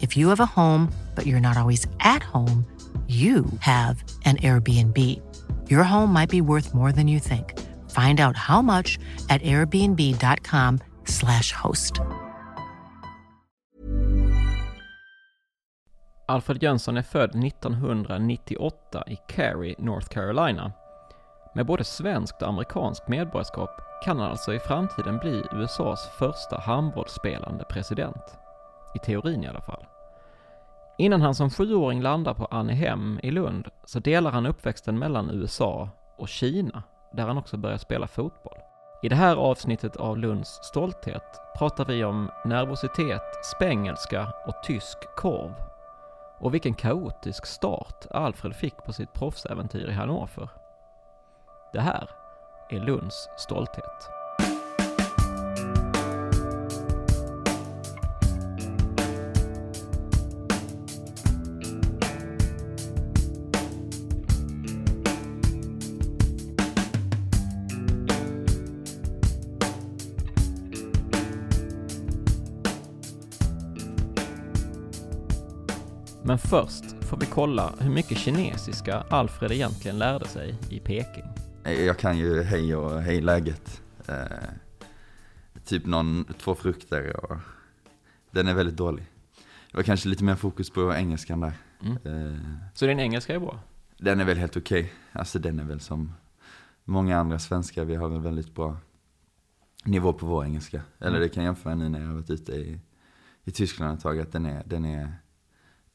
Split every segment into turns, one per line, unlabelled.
If you have a home, but you're not always at home, you have an Airbnb. Your home might be worth more than you think. Find out how much at airbnb.com/slash host.
Alfred Jönsson är född 1998 i Cary, North Carolina. Med både svenskt och amerikanskt medborgarskap kan han alltså i framtiden bli USAs första handbollsspelande president. I teorin i alla fall. Innan han som sjuåring landar på Annehem i Lund så delar han uppväxten mellan USA och Kina, där han också börjar spela fotboll. I det här avsnittet av Lunds stolthet pratar vi om nervositet, spengelska och tysk korv. Och vilken kaotisk start Alfred fick på sitt proffsäventyr i Hannover. Det här är Lunds stolthet. Men först får vi kolla hur mycket kinesiska Alfred egentligen lärde sig i Peking.
Jag kan ju hej och hej läget. Eh, typ någon, två frukter och den är väldigt dålig. Det var kanske lite mer fokus på engelskan där.
Mm.
Eh,
Så din engelska är bra?
den är väl helt okej. Alltså den är väl som många andra svenskar, vi har väl väldigt bra nivå på vår engelska. Eller
Mm.
det kan jag jämföra nu när jag har varit ute i, i Tyskland ett tag, att den är, den är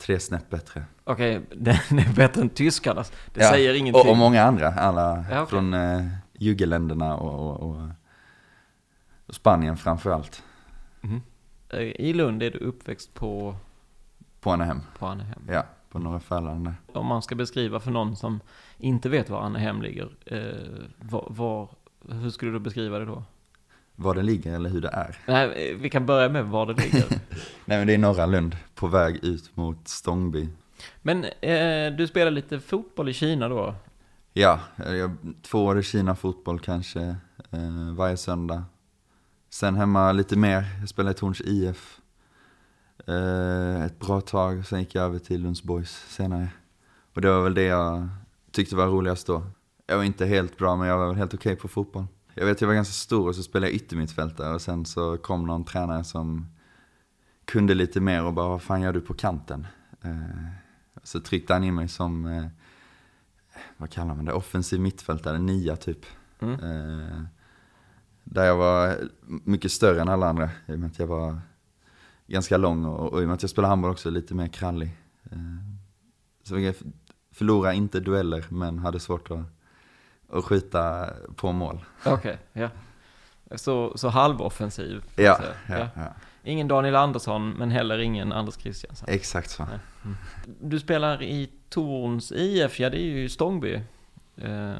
tre snäpp bättre.
Okej, den är bättre än tyskarnas. Det
Ja,
säger ingenting.
Och, och många andra, alla
Ja, okej.
från eh, jugeländerna och, och, och, Spanien framför allt.
Mhm. Eh, I Lund är du uppväxt på,
På Anaheim,
på Annehem.
ja, på Norra Fälan där.
Om man ska beskriva för någon som inte vet var Annehem ligger, eh, var, var, hur skulle du beskriva det då?
Var det ligger eller hur det är.
Nej, eh, vi kan börja med var det ligger.
Nej men det är norra Lund, på väg ut mot Stångby.
Men eh, du spelar lite fotboll i Kina då?
Ja, jag, två år i Kina fotboll kanske, eh, varje söndag. Sen hemma lite mer, jag spelade i Torns IF eh, ett bra tag, sen gick jag över till Lunds Boys senare. Och det var väl det jag tyckte var roligast då. Jag var inte helt bra, men jag var väl helt okej på fotboll. Jag vet, jag var ganska stor och så spelade jag yttermittfältare och sen så kom någon tränare som kunde lite mer och bara, vad fan gör du på kanten? Eh, så tryckte han in mig som eh, vad kallar man det, offensiv mittfältare, nia typ.
Mm.
Eh, där jag var mycket större än alla andra, i och med att jag var ganska lång och, och i och med att jag spelade handboll också lite mer krallig. Eh, så jag förlorade inte dueller, men hade svårt att, att skjuta på mål.
Okej, ja. Så, så halvoffensiv?
Ja,
säga.
ja, ja,
Ingen Daniel Andersson, men heller ingen Anders Christiansen.
exakt så.
Nej. Du spelar i Torns IF, ja det är ju Stångby. Eh,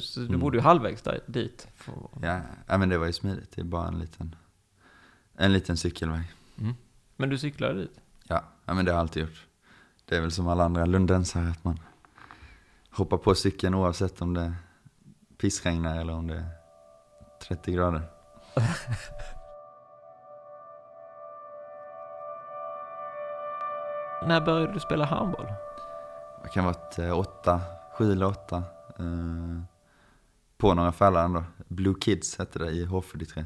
så du
Mm.
borde ju halvvägs där, dit.
Ja, ja, men det var ju smidigt, det är bara en liten, en liten cykelväg.
Men du cyklade dit?
Ja, ja men det har jag alltid gjort. det är väl som alla andra lundensare att man hoppar på cykeln oavsett om det pissregnar eller om det är 30 grader.
När började du spela handboll?
Det kan ha varit eh, åtta, sju eller åtta. Eh, på några fällar ändå. Blue Kids hette det i H43.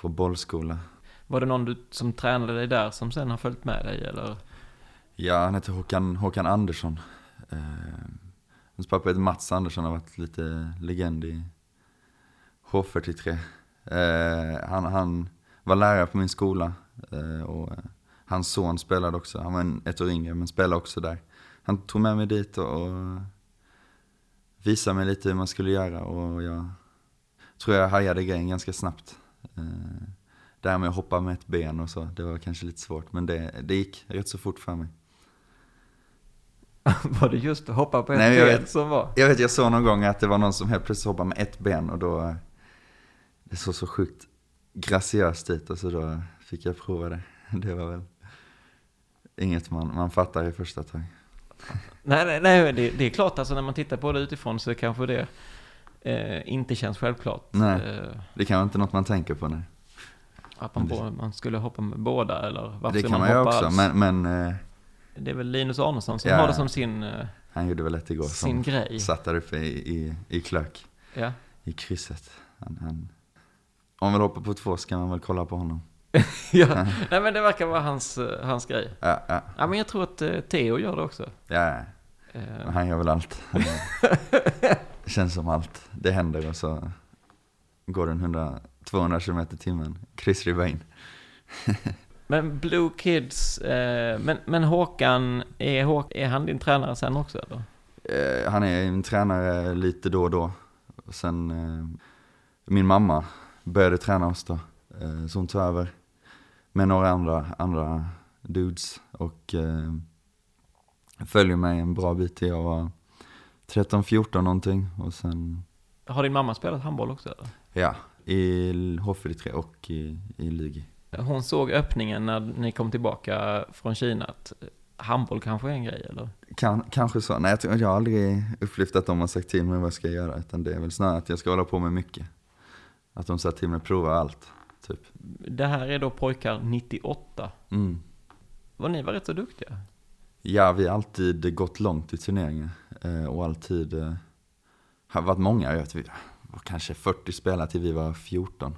På bollskola.
Var det någon du, som tränade dig där som sen har följt med dig eller?
Ja, han heter Håkan, Håkan Andersson. Eh, hans pappa heter Mats Andersson, har varit lite legend i H43. Eh, han, han var lärare på min skola eh, och hans son spelade också. Han var en, ett år yngre men spelade också där. Han tog med mig dit och, och visade mig lite hur man skulle göra och jag tror jag hajade grejen ganska snabbt. Eh, det här med att hoppa med ett ben och så, det var kanske lite svårt men det, det gick rätt så fort för mig.
var det just att hoppa på ett
Nej,
ben
vet.
som var?
Jag vet, jag såg någon gång att det var någon som helt plötsligt hoppade med ett ben och då, det såg så sjukt graciöst ut och så då fick jag prova det. Det var väl inget man, man fattar i första tag.
Nej, nej, nej det, det är klart alltså när man tittar på det utifrån så kanske det eh, inte känns självklart.
Nej.
Eh,
Det kan vara inte något man tänker på nu.
att man, på, man skulle hoppa med båda eller varför
Det kan man göra
hoppa
också,
alls?
men, men eh,
Det är väl Linus Arnesson som
Ja.
har det som sin, eh,
han gjorde väl ett igår
sin
som
grej.
satt där uppe i, i, i klök,
Ja.
i krysset. Han, han, om man vill hoppa på två ska man väl kolla på honom.
ja. Nej men det verkar vara hans, eh, hans grej.
Ja, ja,
Ja men jag tror att eh, Theo gör det också.
ja.
Eh,
Han gör väl allt. Det känns som allt. Det händer och så går den 100, 200 km i timmen. Chris Ribain.
Men Blue Kids, eh, men, men Håkan, är, Hå- är han din tränare sen också eller?
Eh, han är en tränare lite då och då. Och sen eh, min mamma började träna oss då. Eh, så hon tog över med några andra, andra dudes. Och eh, följer mig en bra bit till jag var 13-14 någonting. Och sen,
Har din mamma spelat handboll också eller?
ja, i H43 och i, i Lugi.
Hon såg öppningen när ni kom tillbaka från Kina att handboll kanske är en grej eller?
Kan, kanske så. Nej, jag, tror- jag har aldrig upplevt att de har sagt till mig vad jag ska göra. Utan det är väl snarare att jag ska hålla på med mycket. Att de sa till mig att prova allt. Typ.
Det här är då pojkar 98.
Mm.
Var ni var rätt så duktiga?
Ja, vi har alltid gått långt i turneringar. Eh, och alltid eh, har varit många. Jag vet, vi var kanske 40 spelare till vi var 14.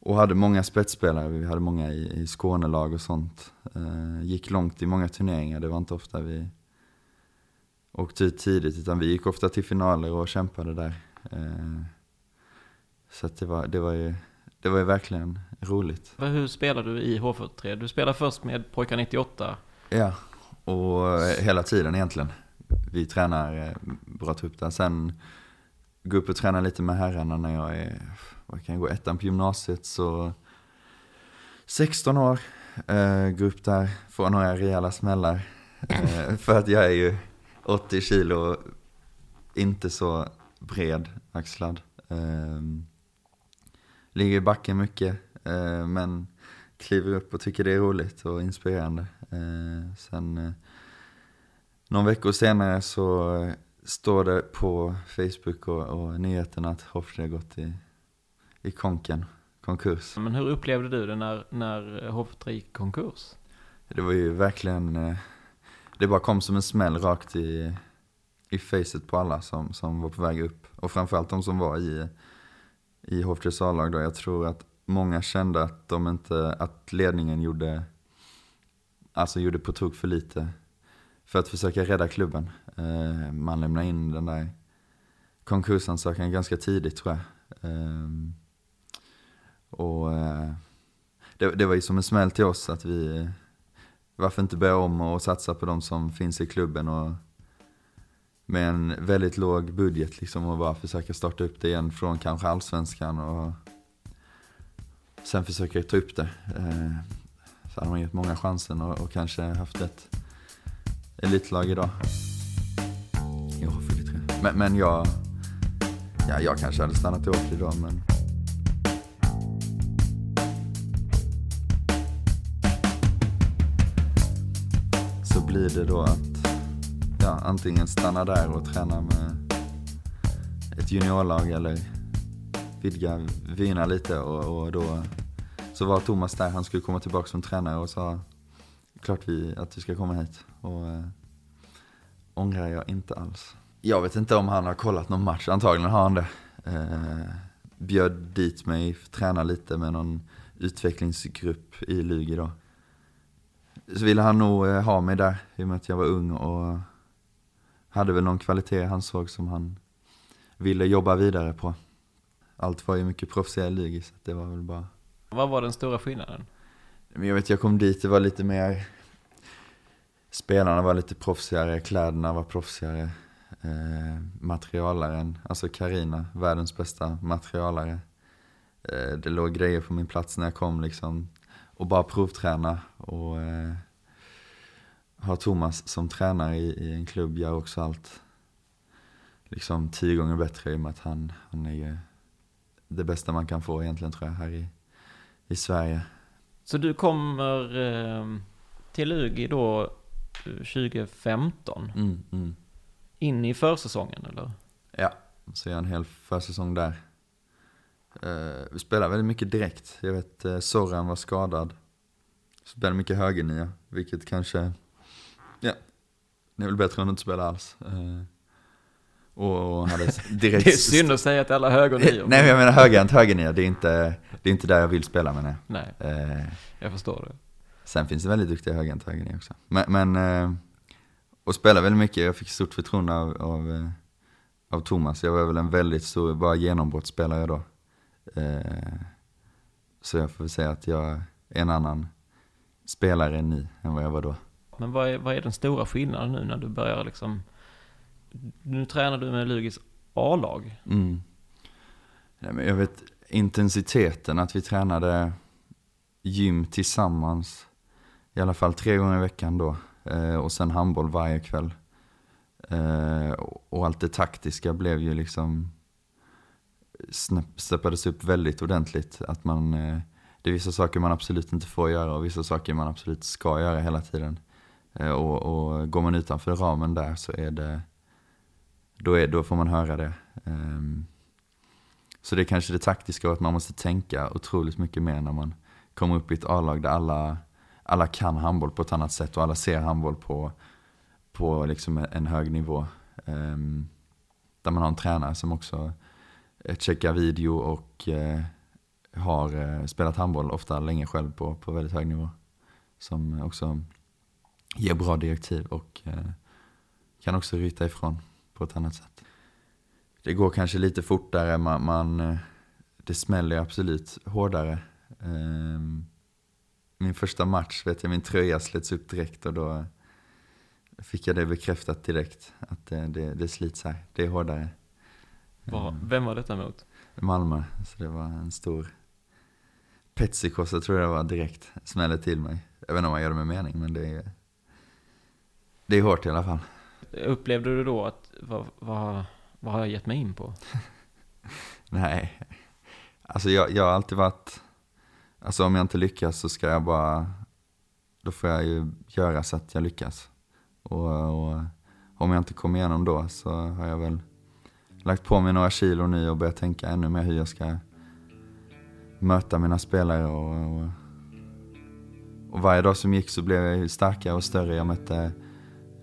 Och hade många spetsspelare. Vi hade många i, i Skånelag och sånt. Eh, gick långt i många turneringar. Det var inte ofta vi åkte ut tidigt. Utan vi gick ofta till finaler och kämpade där. Eh, så det, var, det, var ju, det var ju verkligen roligt.
Hur spelar du i H43? Du spelar först med pojkar 98.
Ja, och eh, hela tiden egentligen. Vi tränar eh, bra trupp där. Sen gå upp och träna lite med herrarna när jag är, vad kan jag gå, ettan på gymnasiet så 16 år. Eh, gå upp där, få några rejäla smällar. Eh, för att jag är ju 80 kilo, inte så bred axlad. Eh, ligger i backen mycket, eh, men kliver upp och tycker det är roligt och inspirerande. Eh, sen eh, någon veckor senare så står det på Facebook och, och nyheterna att har gått i, i konken, konkurs.
Men hur upplevde du det när, när H43 gick konkurs?
Det var ju verkligen, eh, det bara kom som en smäll rakt i, i facet på alla som, som var på väg upp. Och framförallt de som var i, i Hoffsjös A-lag då. Jag tror att många kände att de inte, att ledningen gjorde, alltså gjorde på tok för lite för att försöka rädda klubben. Eh, man lämnade in den där konkursansökan ganska tidigt tror jag. Och eh, det, det var ju som en smäll till oss att vi, varför inte börja om och satsa på de som finns i klubben och med en väldigt låg budget liksom och bara försöka starta upp det igen från kanske allsvenskan och sen försöka ta upp det. Eh, så hade man gett många chansen och, och kanske haft ett elitlag idag. Jag har 43. Men, men jag, ja, jag kanske hade stannat i Åker idag men så blir det då att ja, antingen stanna där och träna med ett juniorlag eller vidga vyerna lite och, och då så var Thomas där, han skulle komma tillbaka som tränare och sa klart vi, att vi ska komma hit. Och eh, ångrar jag inte alls. Jag vet inte om han har kollat någon match, antagligen har han det. Eh, bjöd dit mig, träna lite med någon utvecklingsgrupp i Lugi då. Så ville han nog eh, ha mig där i och med att jag var ung och hade väl någon kvalitet han såg som han ville jobba vidare på. Allt var ju mycket proffsigare i Lugi så det var väl bara...
Vad var den stora skillnaden?
Men jag vet, jag kom dit, det var lite mer... Spelarna var lite proffsigare, kläderna var proffsigare. Eh, materialaren, alltså Karina, världens bästa materialare. Eh, det låg grejer på min plats när jag kom liksom. Och bara provträna och eh, ha Thomas som tränare i, i, en klubb gör också allt liksom tio gånger bättre i och med att han, han är ju det bästa man kan få egentligen tror jag här i, i Sverige.
Så du kommer eh, till Lugi då 2015?
Mm, mm.
In i försäsongen eller?
Ja, så jag en hel försäsong där. Uh, vi spelade väldigt mycket direkt. Jag vet uh, Soran var skadad. Spelade mycket högernia, vilket kanske, ja, det är väl bättre än att inte spela alls. Uh, och hade direkt...
det är synd att säga till alla högernior.
Nej men jag menar högerhänt högernia, det är inte, det är inte där jag vill spela menar jag.
Nej, jag förstår det.
Sen finns det väldigt duktiga högerhänt högernia också. Men, men och spelade väldigt mycket, jag fick stort förtroende av, av, av Thomas. Jag var väl en väldigt stor, bara genombrottsspelare då. Eh, så jag får väl säga att jag är en annan spelare ni, än vad jag var då.
Men vad är, vad är den stora skillnaden nu när du börjar liksom, nu tränar du med Lugis A-lag?
Mm. Ja, men jag vet intensiteten, att vi tränade gym tillsammans, i alla fall tre gånger i veckan då. Eh, och sen handboll varje kväll. Eh, och allt det taktiska blev ju liksom steppades upp väldigt ordentligt. Att man, eh, det är vissa saker man absolut inte får göra och vissa saker man absolut ska göra hela tiden. Eh, och, och går man utanför ramen där så är det, då, är, då får man höra det. Ehm, så det är kanske det taktiska och att man måste tänka otroligt mycket mer när man kommer upp i ett A-lag där alla, alla kan handboll på ett annat sätt och alla ser handboll på, på liksom en hög nivå. Ehm, där man har en tränare som också Eh, checkar video och eh, har eh, spelat handboll ofta länge själv på, på väldigt hög nivå. Som också ger bra direktiv och kan också ryta ifrån på ett annat sätt. Det går kanske lite fortare, man, man det smäller absolut hårdare. Ehm, min första match vet jag, min tröja slets upp direkt och då fick jag det bekräftat direkt. Att det, det, det slits här, det är hårdare.
Var, mm. vem var detta mot?
Malmö, så det var en stor Petsikossa tror jag det var direkt, smäller till mig. Jag vet inte om man gör det med mening, men det är, det är hårt i alla fall.
Upplevde du då att, vad, vad, vad har jag gett mig in på?
Nej, alltså jag, jag har alltid varit, alltså om jag inte lyckas så ska jag bara, då får jag ju göra så att jag lyckas. Och, och om jag inte kommer igenom då så har jag väl lagt på mig några kilo nu och börjat tänka ännu mer hur jag ska möta mina spelare. Och, och, och varje dag som gick så blev jag starkare och större. Jag mötte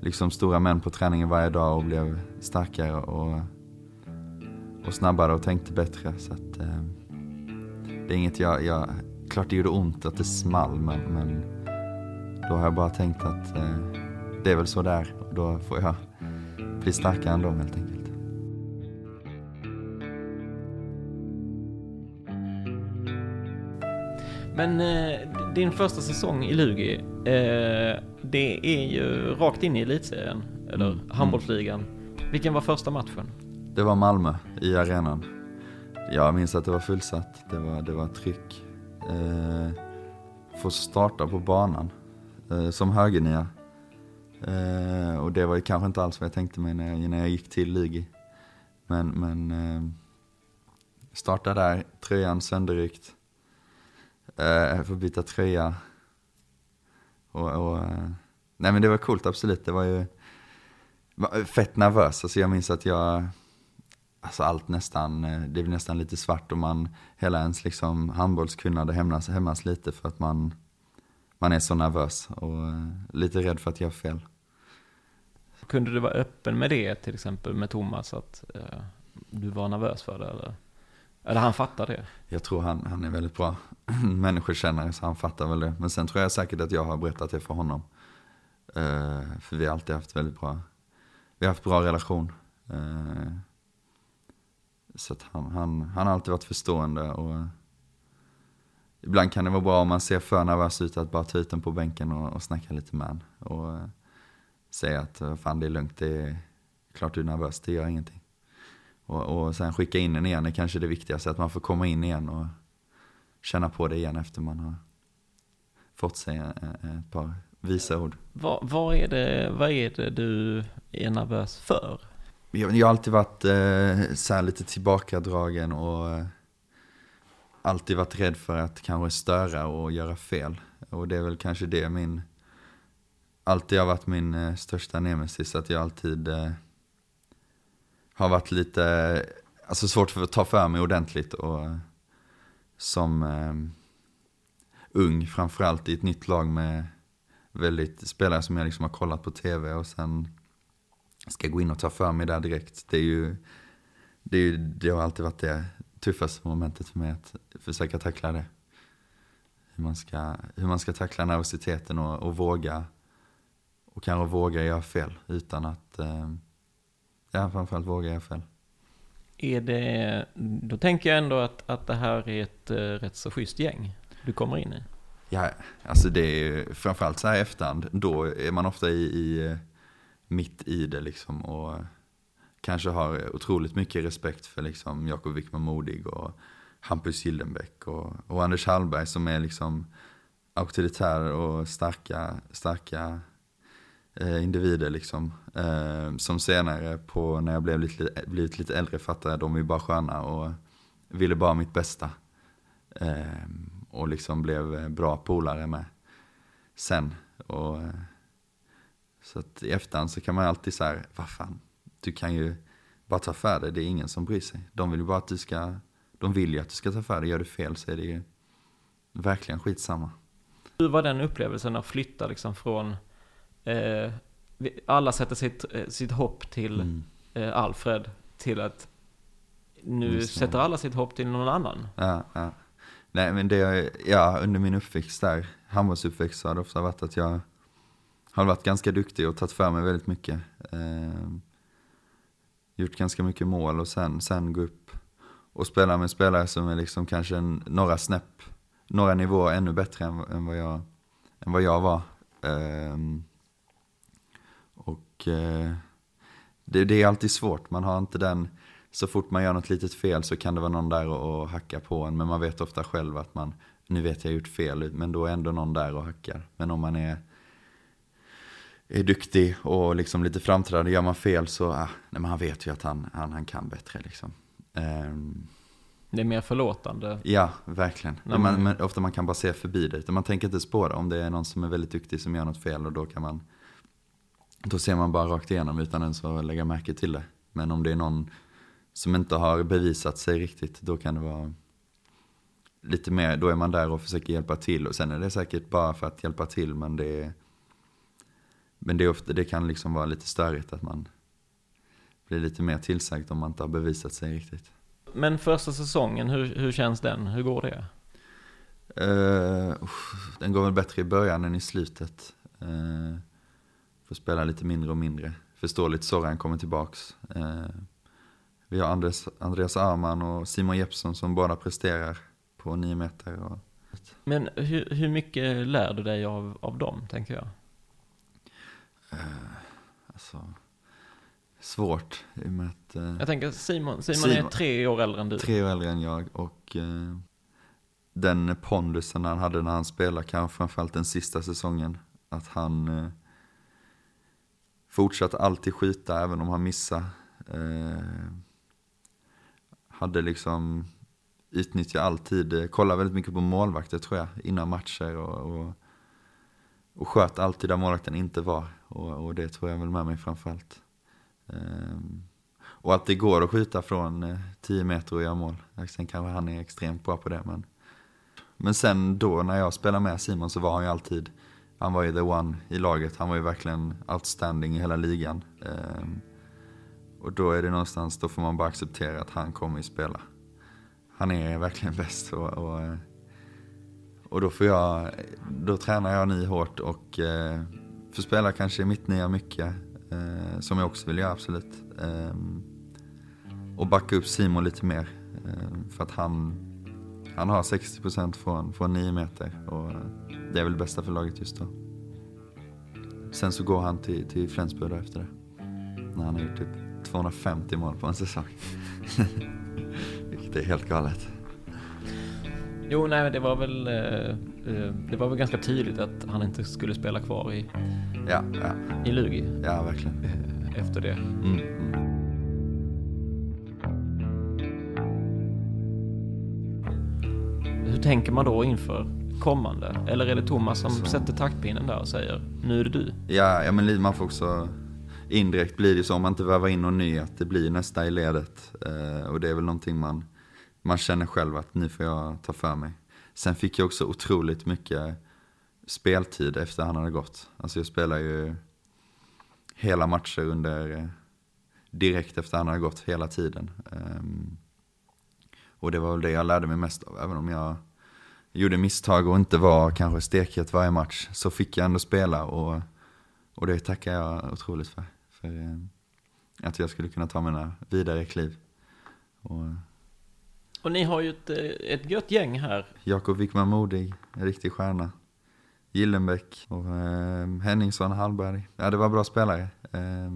liksom stora män på träningen varje dag och blev starkare och, och snabbare och tänkte bättre. Så att, eh, det är inget jag, jag, klart det gjorde ont att det small men, men då har jag bara tänkt att eh, det är väl så där och då får jag bli starkare än dem helt enkelt.
Men eh, din första säsong i Lugi, eh, det är ju rakt in i elitserien, eller mm. handbollsligan. Vilken var första matchen?
Det var Malmö, i arenan. Jag minns att det var fullsatt, det var, det var tryck. Eh, få starta på banan eh, som högernia. Eh, och det var ju kanske inte alls vad jag tänkte mig när jag, när jag gick till Lugi. Men, men eh, starta där, tröjan sönderryckt. Eh, jag får byta tröja. Och, och, eh, nej men det var coolt absolut. Det var ju var fett nervös. Alltså jag minns att jag, alltså allt nästan, eh, det blev nästan lite svart och man, hela ens liksom handbollskunnande hämnas hämmas lite för att man, man är så nervös och eh, lite rädd för att göra fel.
Kunde du vara öppen med det till exempel med Thomas att eh, du var nervös för det eller? Eller han fattar det?
Jag tror han, han är väldigt bra människokännare så han fattar väl det. Men sen tror jag säkert att jag har berättat det för honom. Uh, för vi har alltid haft väldigt bra, vi har haft bra relation. Uh, så att han, han, han har alltid varit förstående och ibland kan det vara bra om man ser för nervös ut att bara ta ut den på bänken och, och snacka lite med honom. Och uh, säga att fan det är lugnt, det är klart du är nervös, det gör ingenting. Och, och sen skicka in den igen är kanske det viktigaste, att man får komma in igen och känna på det igen efter man har fått sig ett par visa ord.
Vad, vad, är det, vad är det du är nervös för?
Jag, jag har alltid varit eh, så lite tillbakadragen och eh, alltid varit rädd för att kanske störa och göra fel. Och det är väl kanske det min, alltid har varit min eh, största nemesis, att jag alltid eh, har varit lite, alltså svårt för att ta för mig ordentligt och som eh, ung framförallt i ett nytt lag med väldigt spelare som jag liksom har kollat på tv och sen ska gå in och ta för mig där direkt. Det är ju, det, är ju, det har alltid varit det tuffaste momentet för mig att försöka tackla det. Hur man ska, hur man ska tackla nervositeten och, och våga och kanske våga göra fel utan att eh, Ja, framförallt våga fel.
Är det, då tänker jag ändå att, att det här är ett uh, rätt så schysst gäng du kommer in i.
Ja, alltså det är framförallt så här i efterhand, då är man ofta i, i eh, mitt i det liksom och kanske har otroligt mycket respekt för liksom Jakob Wickman Modig och Hampus Gildenbäck och, och Anders Hallberg som är liksom auktoritära och starka, starka eh, Eh, individer liksom. Eh, som senare på, när jag blev lite, blivit lite äldre fattade de är bara sköna och ville bara mitt bästa. Eh, och liksom blev bra polare med sen. Och, eh, så att i efterhand så kan man alltid säga, vad fan, du kan ju bara ta för dig, det är ingen som bryr sig. De vill ju bara att du ska, de vill ju att du ska ta för dig, gör du fel så är det ju verkligen skitsamma.
Hur var den upplevelsen att flytta liksom från eh, alla sätter sitt, eh, sitt hopp till mm. eh, Alfred till att nu sätter alla sitt hopp till någon annan.
Ja, ja. Nej men det, ja under min uppväxt där, handbollsuppväxt så har det ofta varit att jag har varit ganska duktig och tagit för mig väldigt mycket. Eh, gjort ganska mycket mål och sen, sen gå upp och spela med spelare som är liksom kanske en, några snäpp, några nivåer ännu bättre än, än, vad, jag, än vad jag var. Eh, och eh, det, det, är alltid svårt, man har inte den, så fort man gör något litet fel så kan det vara någon där och, och hacka på en. Men man vet ofta själv att man, nu vet jag gjort fel, men då är ändå någon där och hackar. Men om man är, är duktig och liksom lite framträdande, gör man fel så, ah, nej, man vet ju att han, han, han kan bättre liksom. Um,
det är mer förlåtande.
Ja, verkligen. Mm. Man, man, ofta man kan bara se förbi det. Man tänker inte spåra om det är någon som är väldigt duktig som gör något fel och då kan man då ser man bara rakt igenom utan ens att lägga märke till det. Men om det är någon som inte har bevisat sig riktigt, då kan det vara lite mer, då är man där och försöker hjälpa till. Och sen är det säkert bara för att hjälpa till, men det är, men det, är ofta, det kan liksom vara lite störigt att man blir lite mer tillsagd om man inte har bevisat sig riktigt.
Men första säsongen, hur, hur känns den? Hur går det?
Uh, den går väl bättre i början än i slutet. Uh, får spela lite mindre och mindre. Förståeligt Soran kommer tillbaks. Eh, vi har Andres, Andreas Arman och Simon Jeppsson som båda presterar på nio meter. Och...
Men hur, hur mycket lär du dig av, av dem, tänker jag?
Eh, alltså, svårt i och med att... Eh,
jag tänker Simon, Simon, Simon, är tre år äldre än du.
Tre år äldre än jag och eh, den pondusen han hade när han spelade, kanske framförallt den sista säsongen, att han eh, Fortsatte alltid skjuta även om han missade. Eh, hade liksom utnyttjat all tid, eh, kollade väldigt mycket på målvakter tror jag innan matcher och, och och sköt alltid där målvakten inte var. Och, och det tror jag väl med mig framförallt. Eh, och att det går att skjuta från 10 eh, meter och göra mål. Sen kanske han är extremt bra på det. Men, men sen då när jag spelade med Simon så var han ju alltid, han var ju the one i laget. Han var ju verkligen outstanding i hela ligan. Ehm, och då är det någonstans, då får man bara acceptera att han kommer att spela. Han är verkligen bäst. Och, och, eh, och då får jag, då tränar jag ny hårt och eh, får spela kanske mitt nya mycket. Eh, som jag också vill göra absolut. Ehm, och backa upp Simon lite mer. Eh, för att han, han har 60% från, från 9 meter. Och det är väl bästa för laget just då. Sen så går han till, till Flensburg efter det. När han har gjort typ 250 mål på en säsong. Vilket är helt galet.
Jo, nej, det var väl eh, eh, det var väl ganska tydligt att han inte skulle spela kvar i,
ja, ja.
i Lugi.
Ja, verkligen.
Eh, efter det. Mm, mm. Hur tänker man då inför kommande? Eller är det Thomas som så. sätter taktpinnen där och säger nu är det du?
Ja, ja men man får också indirekt blir det så om man inte vävar in någon ny att det blir nästa i ledet. Eh, och det är väl någonting man, man känner själv att nu får jag ta för mig. Sen fick jag också otroligt mycket speltid efter han hade gått. Alltså jag spelar ju hela matcher under eh, direkt efter han hade gått hela tiden. Um, och det var väl det jag lärde mig mest av. Även om jag gjorde misstag och inte var kanske stekhet varje match så fick jag ändå spela och, och det tackar jag otroligt för för eh, att jag skulle kunna ta mina vidare kliv. Och,
och ni har ju ett, eh, ett gött gäng här.
Jakob Wickman Modig, en riktig stjärna. Gillenbäck och eh, Henningsson Hallberg. Ja, det var bra spelare. Eh,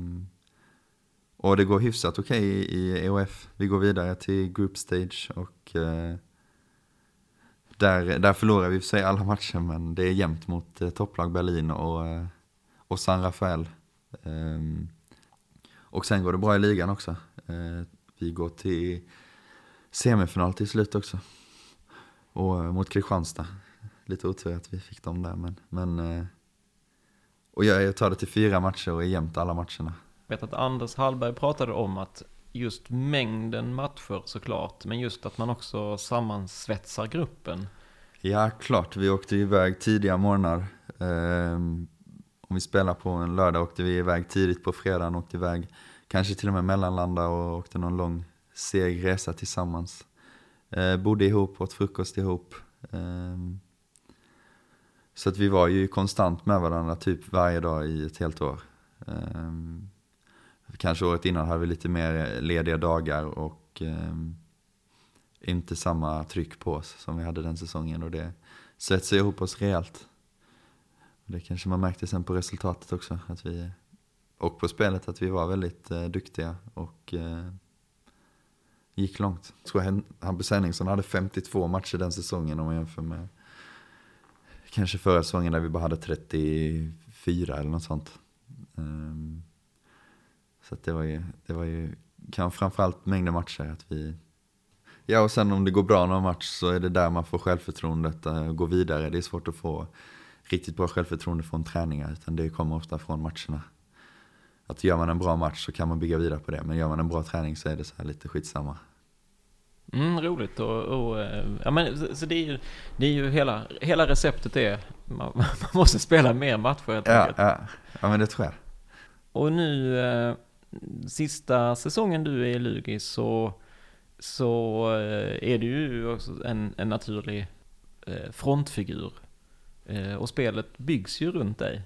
och det går hyfsat okej okay i EOF. Vi går vidare till Group Stage och eh, där, där förlorar vi för sig alla matcher men det är jämnt mot eh, topplag Berlin och, eh, och San Rafael. Ehm, och sen går det bra i ligan också. Ehm, vi går till semifinal till slut också. Och eh, mot Kristianstad. Lite otur att vi fick dem där men, men eh, och och jag, tar det till fyra matcher och är jämnt alla matcherna.
Jag vet att Anders Hallberg pratade om att just mängden matcher såklart, men just att man också sammansvetsar gruppen.
Ja, klart. Vi åkte iväg tidiga morgnar. Ehm, om vi spelar på en lördag åkte vi iväg tidigt på fredagen, åkte iväg kanske till och med mellanlanda och åkte någon lång seg resa tillsammans. Eh, bodde ihop, åt frukost ihop. Ehm, så att vi var ju konstant med varandra typ varje dag i ett helt år. Ehm, kanske året innan hade vi lite mer eh, lediga dagar och eh, inte samma tryck på oss som vi hade den säsongen och det svetsade ihop oss rejält. Det kanske man märkte sen på resultatet också. Att vi, och på spelet att vi var väldigt eh, duktiga och eh, gick långt. Jag tror Hampus Henningsson hade 52 matcher den säsongen om man jämför med kanske förra säsongen där vi bara hade 34 eller något sånt. Um, så det var ju, det var ju kanske framförallt mängden matcher att vi Ja och sen om det går bra någon match så är det där man får självförtroendet att gå vidare. Det är svårt att få riktigt bra självförtroende från träningar, utan det kommer ofta från matcherna. Att gör man en bra match så kan man bygga vidare på det, men gör man en bra träning så är det så här lite skitsamma.
Mm, roligt och, och, eh, ja men så det är ju, det är ju hela, hela receptet är, man, man måste spela mer matcher helt
ja, ja, ja, men det tror jag.
Och nu, eh, sista säsongen du är i Lugi så, så eh, är du ju också en, en naturlig eh, frontfigur eh, och spelet byggs ju runt dig.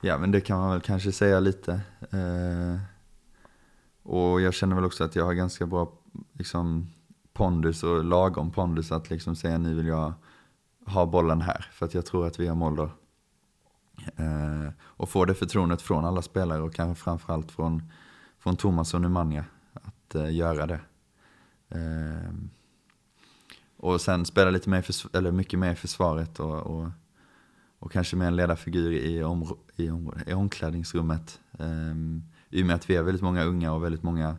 Ja, men det kan man väl kanske säga lite. Och jag känner väl också att jag har ganska bra liksom, pondus och lagom pondus att liksom säga nu vill jag ha bollen här. För att jag tror att vi har mål då. Eh, och få det förtroendet från alla spelare och kanske framförallt från, från Thomas och Numania att eh, göra det. Eh, och sen spela lite mer, eller mycket mer i försvaret och, och, och kanske mer en ledarfigur i, om, i, om, i omklädningsrummet. Um, I och med att vi är väldigt många unga och väldigt många,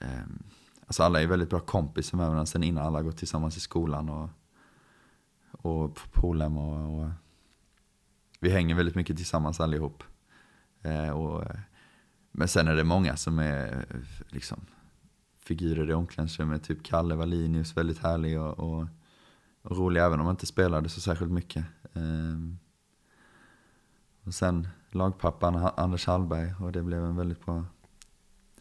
um, alltså alla är väldigt bra kompisar med varandra sen innan alla gått tillsammans i skolan och, och på Polhem och, och vi hänger väldigt mycket tillsammans allihop. Eh, och, men sen är det många som är liksom figurer i omklädningsrummet, typ Kalle Wallinius, väldigt härlig och, och, och, rolig även om han inte spelade så särskilt mycket. Eh, och sen lagpappan Anders Hallberg och det blev en väldigt bra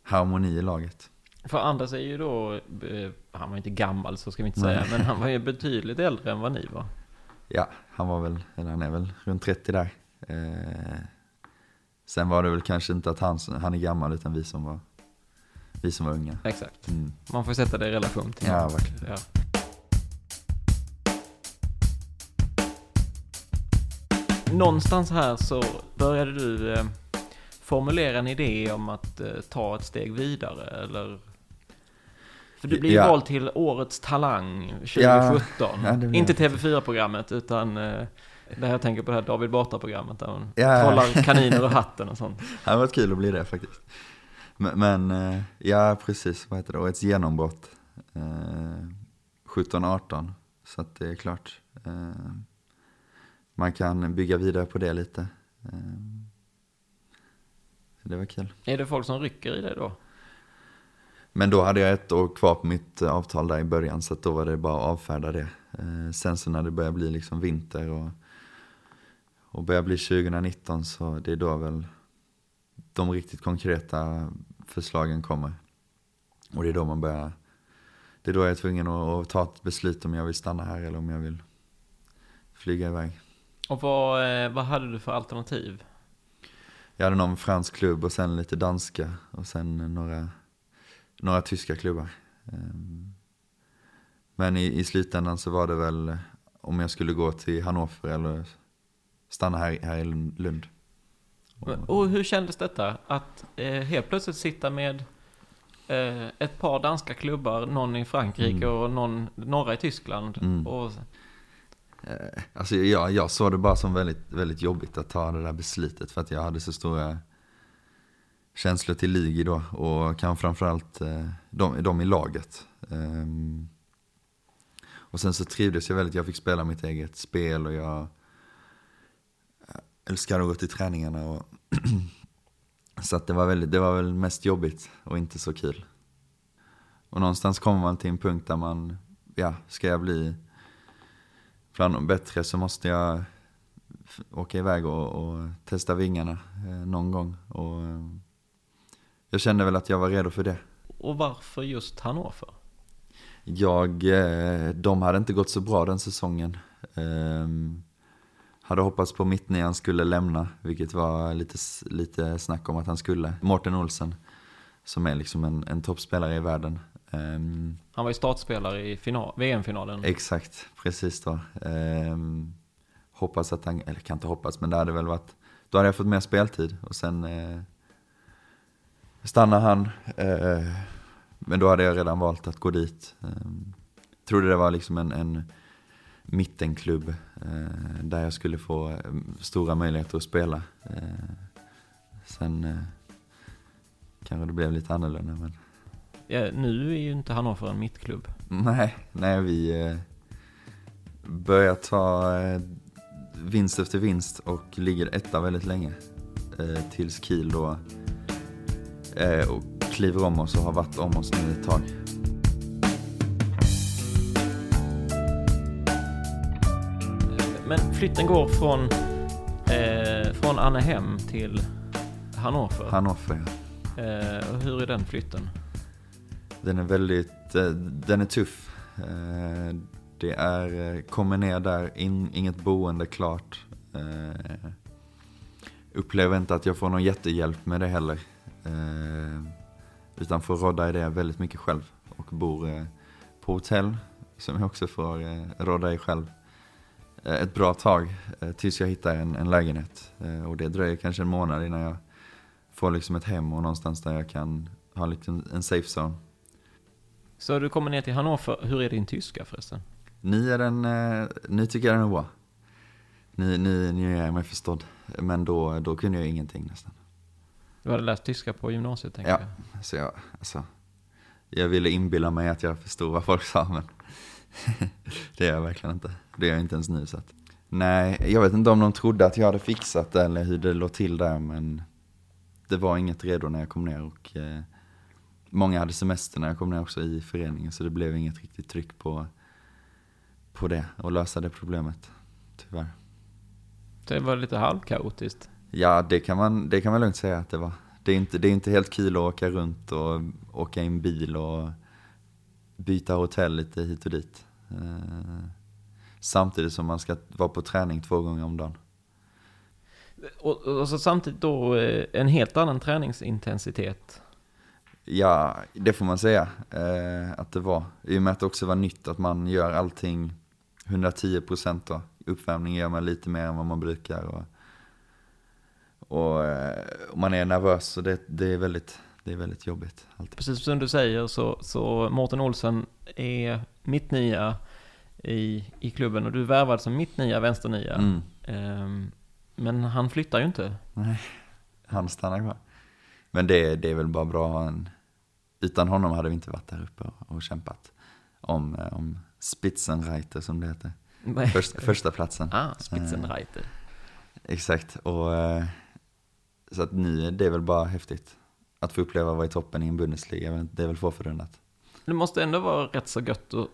harmoni i laget.
För Anders är ju då, eh, han var inte gammal så ska vi inte säga, men han var ju betydligt äldre än vad ni var.
Ja, han var väl, eller han är väl runt 30 där. Eh, sen var det väl kanske inte att han, han är gammal utan vi som var, vi som var unga.
Exakt. Mm. Man får sätta det i relation till
Ja, verkligen. Ja.
Någonstans här så började du eh, formulera en idé om att eh, ta ett steg vidare eller för du blir ja. vald till Årets Talang 2017. Ja, Inte TV4-programmet utan eh, där jag tänker på det här David Batra-programmet där man ja. trollar kaniner ur hatten och sånt.
Det har varit kul att bli det faktiskt. Men, men eh, ja, precis, vad heter det, årets genombrott. Eh, 17-18, så att det är klart. Eh, man kan bygga vidare på det lite. Eh, det var kul.
Är det folk som rycker i det då?
Men då hade jag ett år kvar på mitt eh, avtal där i början så då var det bara att avfärda det. Eh, sen så när det började bli liksom vinter och, och började bli 2019 så det är då väl de riktigt konkreta förslagen kommer. Och det är då man börjar, det är då jag är tvungen att, ta ett beslut om jag vill stanna här eller om jag vill flyga iväg.
Och vad, eh, vad hade du för alternativ?
Jag hade någon fransk klubb och sen lite danska och sen några några tyska klubbar. Ehm, men i, i slutändan så var det väl om jag skulle gå till Hannover eller stanna här, här i Lund.
Och hur kändes detta? Att eh, helt plötsligt sitta med eh, ett par danska klubbar, någon i Frankrike mm. och någon, några i Tyskland. Mm. Och...
Eh, alltså jag, jag såg det bara som väldigt, väldigt jobbigt att ta det där beslutet för att jag hade så stora känslor till Ligi då och kan framförallt eh, de, de i laget. Um, och sen så trivdes jag väldigt, jag fick spela mitt eget spel och jag eh, älskar att gå till träningarna. Och så att det var, väldigt, det var väl mest jobbigt och inte så kul. Och någonstans kommer man till en punkt där man, ja, ska jag bli bland bättre så måste jag åka iväg och, och testa vingarna eh, någon gång. Och, ehm, jag kände väl att jag var redo för det.
Och varför just Hannover?
Jag, eh, de hade inte gått så bra den säsongen. Um, hade hoppats på mittnian skulle lämna, vilket var lite, lite snack om att han skulle. Mårten Olsen, som är liksom en, en toppspelare i världen. Um,
han var ju startspelare i VM-finalen.
Exakt, precis då. Um, hoppas att han, eller kan inte hoppas, men det hade väl varit, då hade jag fått mer speltid och sen uh, stannade han. Eh, men då hade jag redan valt att gå dit. Eh, trodde det var liksom en, en mittenklubb eh, där jag skulle få eh, stora möjligheter att spela. Eh, sen eh, kanske det blev lite annorlunda. Men...
Ja, nu är ju inte Hannover en mittklubb.
Nej, nej vi eh, börjar ta vinst efter vinst och ligger etta väldigt länge. Tills Kiel då eh, och kliver om oss och har varit om oss nu ett tag.
Men flytten går från, eh, från Annehem till Hannover.
Hannover,
ja. Eh, och hur är den flytten?
Den är väldigt, eh, den är tuff. Eh, det är, eh, kommer ner där, in, inget boende klart. Eh, upplever inte att jag får någon jättehjälp med det heller. Eh, utan får rodda i det väldigt mycket själv och bor eh, på hotell som jag också får eh, rodda i själv. Ett bra tag tills jag hittar en, en lägenhet. Och det dröjer kanske en månad innan jag får liksom ett hem och någonstans där jag kan ha liksom en safe zone.
Så du kommer ner till Hannover, hur är din tyska förresten?
Nu, är den, nu tycker jag den är bra. Nu, nu, nu är mig förstådd. Men då, då kunde jag ingenting nästan.
Du hade läst tyska på gymnasiet tänker
ja,
jag.
Så jag, alltså, jag ville inbilla mig att jag förstod vad folk sa men det är jag verkligen inte. Det är jag inte ens nu. Så att, Nej, jag vet inte om de trodde att jag hade fixat det eller hur det låg till där, men det var inget redo när jag kom ner och eh, många hade semester när jag kom ner också i föreningen, så det blev inget riktigt tryck på, på det och lösa det problemet, tyvärr.
Det var lite halvkaotiskt.
Ja, det kan man, det kan man lugnt säga att det var. Det är inte, det är inte helt kul att åka runt och åka i en bil och byta hotell lite hit och dit. Eh, samtidigt som man ska vara på träning två gånger om dagen.
Och, och så samtidigt då eh, en helt annan träningsintensitet.
Ja, det får man säga eh, att det var. I och med att det också var nytt att man gör allting 110% då. Uppvärmning gör man lite mer än vad man brukar. Och, och, eh, och man är nervös så det, det, är väldigt, det är väldigt jobbigt. Alltid.
Precis som du säger så, så Mårten Olsen är mittnia i, i klubben och du är värvad som mittnia, vänsternia.
Mm.
Ehm, men han flyttar ju inte.
Nej, han stannar kvar. Men det, det är väl bara bra att ha en... Utan honom hade vi inte varit där uppe och, och kämpat om, eh, om Spitzenreiter som det heter.
Nej.
Först, första platsen.
Ah, Spitzenreiter.
Exakt, och eh, så att nu, det är väl bara häftigt. Att få uppleva att vara i toppen i en Bundesliga, det är väl få förunnat.
Det måste ändå vara rätt så gött att,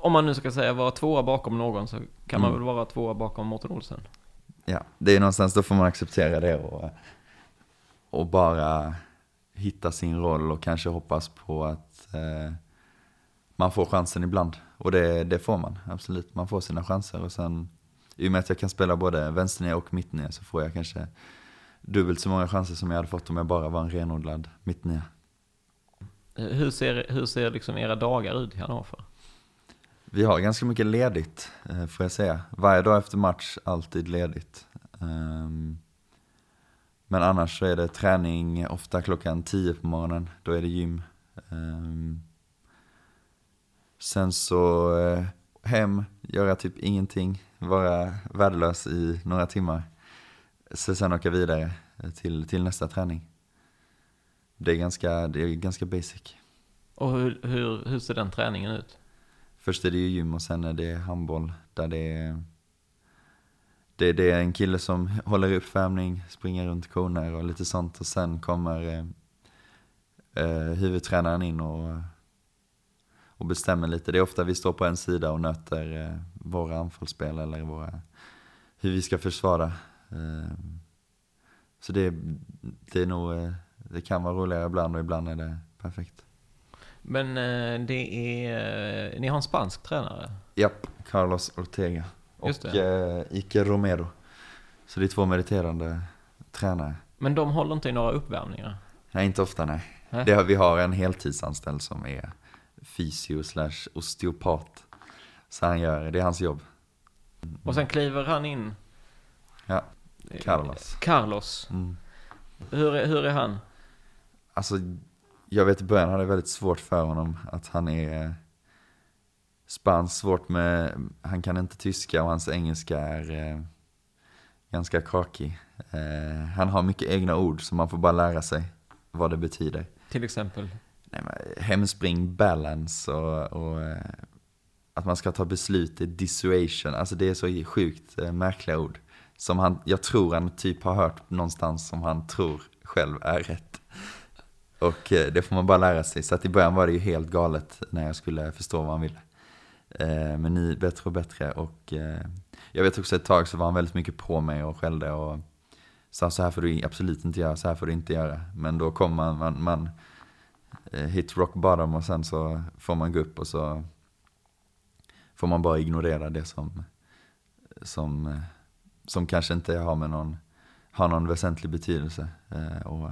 om man nu ska säga vara tvåa bakom någon så kan man
Mm.
väl vara tvåa bakom Mårten Olsen.
Ja, det är någonstans, då får man acceptera det och, och bara hitta sin roll och kanske hoppas på att eh, man får chansen ibland. Och det, det får man, absolut. Man får sina chanser och sen, i och med att jag kan spela både vänsternia och mittnia så får jag kanske dubbelt så många chanser som jag hade fått om jag bara var en renodlad mittnia.
Hur ser, hur ser liksom era dagar ut i Hannover?
Vi har ganska mycket ledigt, eh, får jag säga. Varje dag efter match, alltid ledigt. Ehm, Men annars så är det träning ofta klockan 10 på morgonen, då är det gym. Ehm, Sen så eh, hem, göra typ ingenting, vara värdelös i några timmar. Så sen åka vidare eh, till, till nästa träning. Det är ganska, det är ganska basic.
Och hur, hur, hur ser den träningen ut?
Först är det ju gym och sen är det handboll där det är det, det är en kille som håller uppvärmning, springer runt koner och lite sånt och sen kommer eh, eh, huvudtränaren in och, och bestämmer lite. Det är ofta vi står på en sida och nöter eh, våra anfallsspel eller våra, hur vi ska försvara. Eh, så det, det är nog, eh, det kan vara roligare ibland och ibland är det perfekt.
Men eh, det är, eh, ni har en spansk tränare?
Japp, Carlos Ortega och Ike Romero. Så det är två meriterande tränare.
Men de håller inte i några uppvärmningar?
Nej, inte ofta nej.
Nej.
Det vi har en heltidsanställd som är fysio slash osteopat. Så han gör, det är hans jobb.
Och sen kliver han in?
Ja, Carlos.
Carlos.
Mm.
Hur, är, hur är han?
Alltså, jag vet i början hade jag väldigt svårt för honom. Att han är spansk, svårt med, han kan inte tyska och hans engelska är eh, ganska kakig. Eh, han har mycket egna ord så man får bara lära sig vad det betyder.
Till exempel?
Nej, men, hemspring, balance och, och eh, att man ska ta beslut, är dissuasion. Alltså det är så sjukt eh, märkliga ord. Som han, jag tror han typ har hört någonstans som han tror själv är rätt. Och eh, det får man bara lära sig. Så att i början var det ju helt galet när jag skulle förstå vad han ville. Eh, men nu bättre och bättre och eh, jag vet också ett tag så var han väldigt mycket på mig och skällde och sa så här får du absolut inte göra, så här får du inte göra. Men då kommer man, man, man hit rock bottom och sen så får man gå upp och så får man bara ignorera det som, som, som kanske inte har med någon, har någon väsentlig betydelse. eh, Och,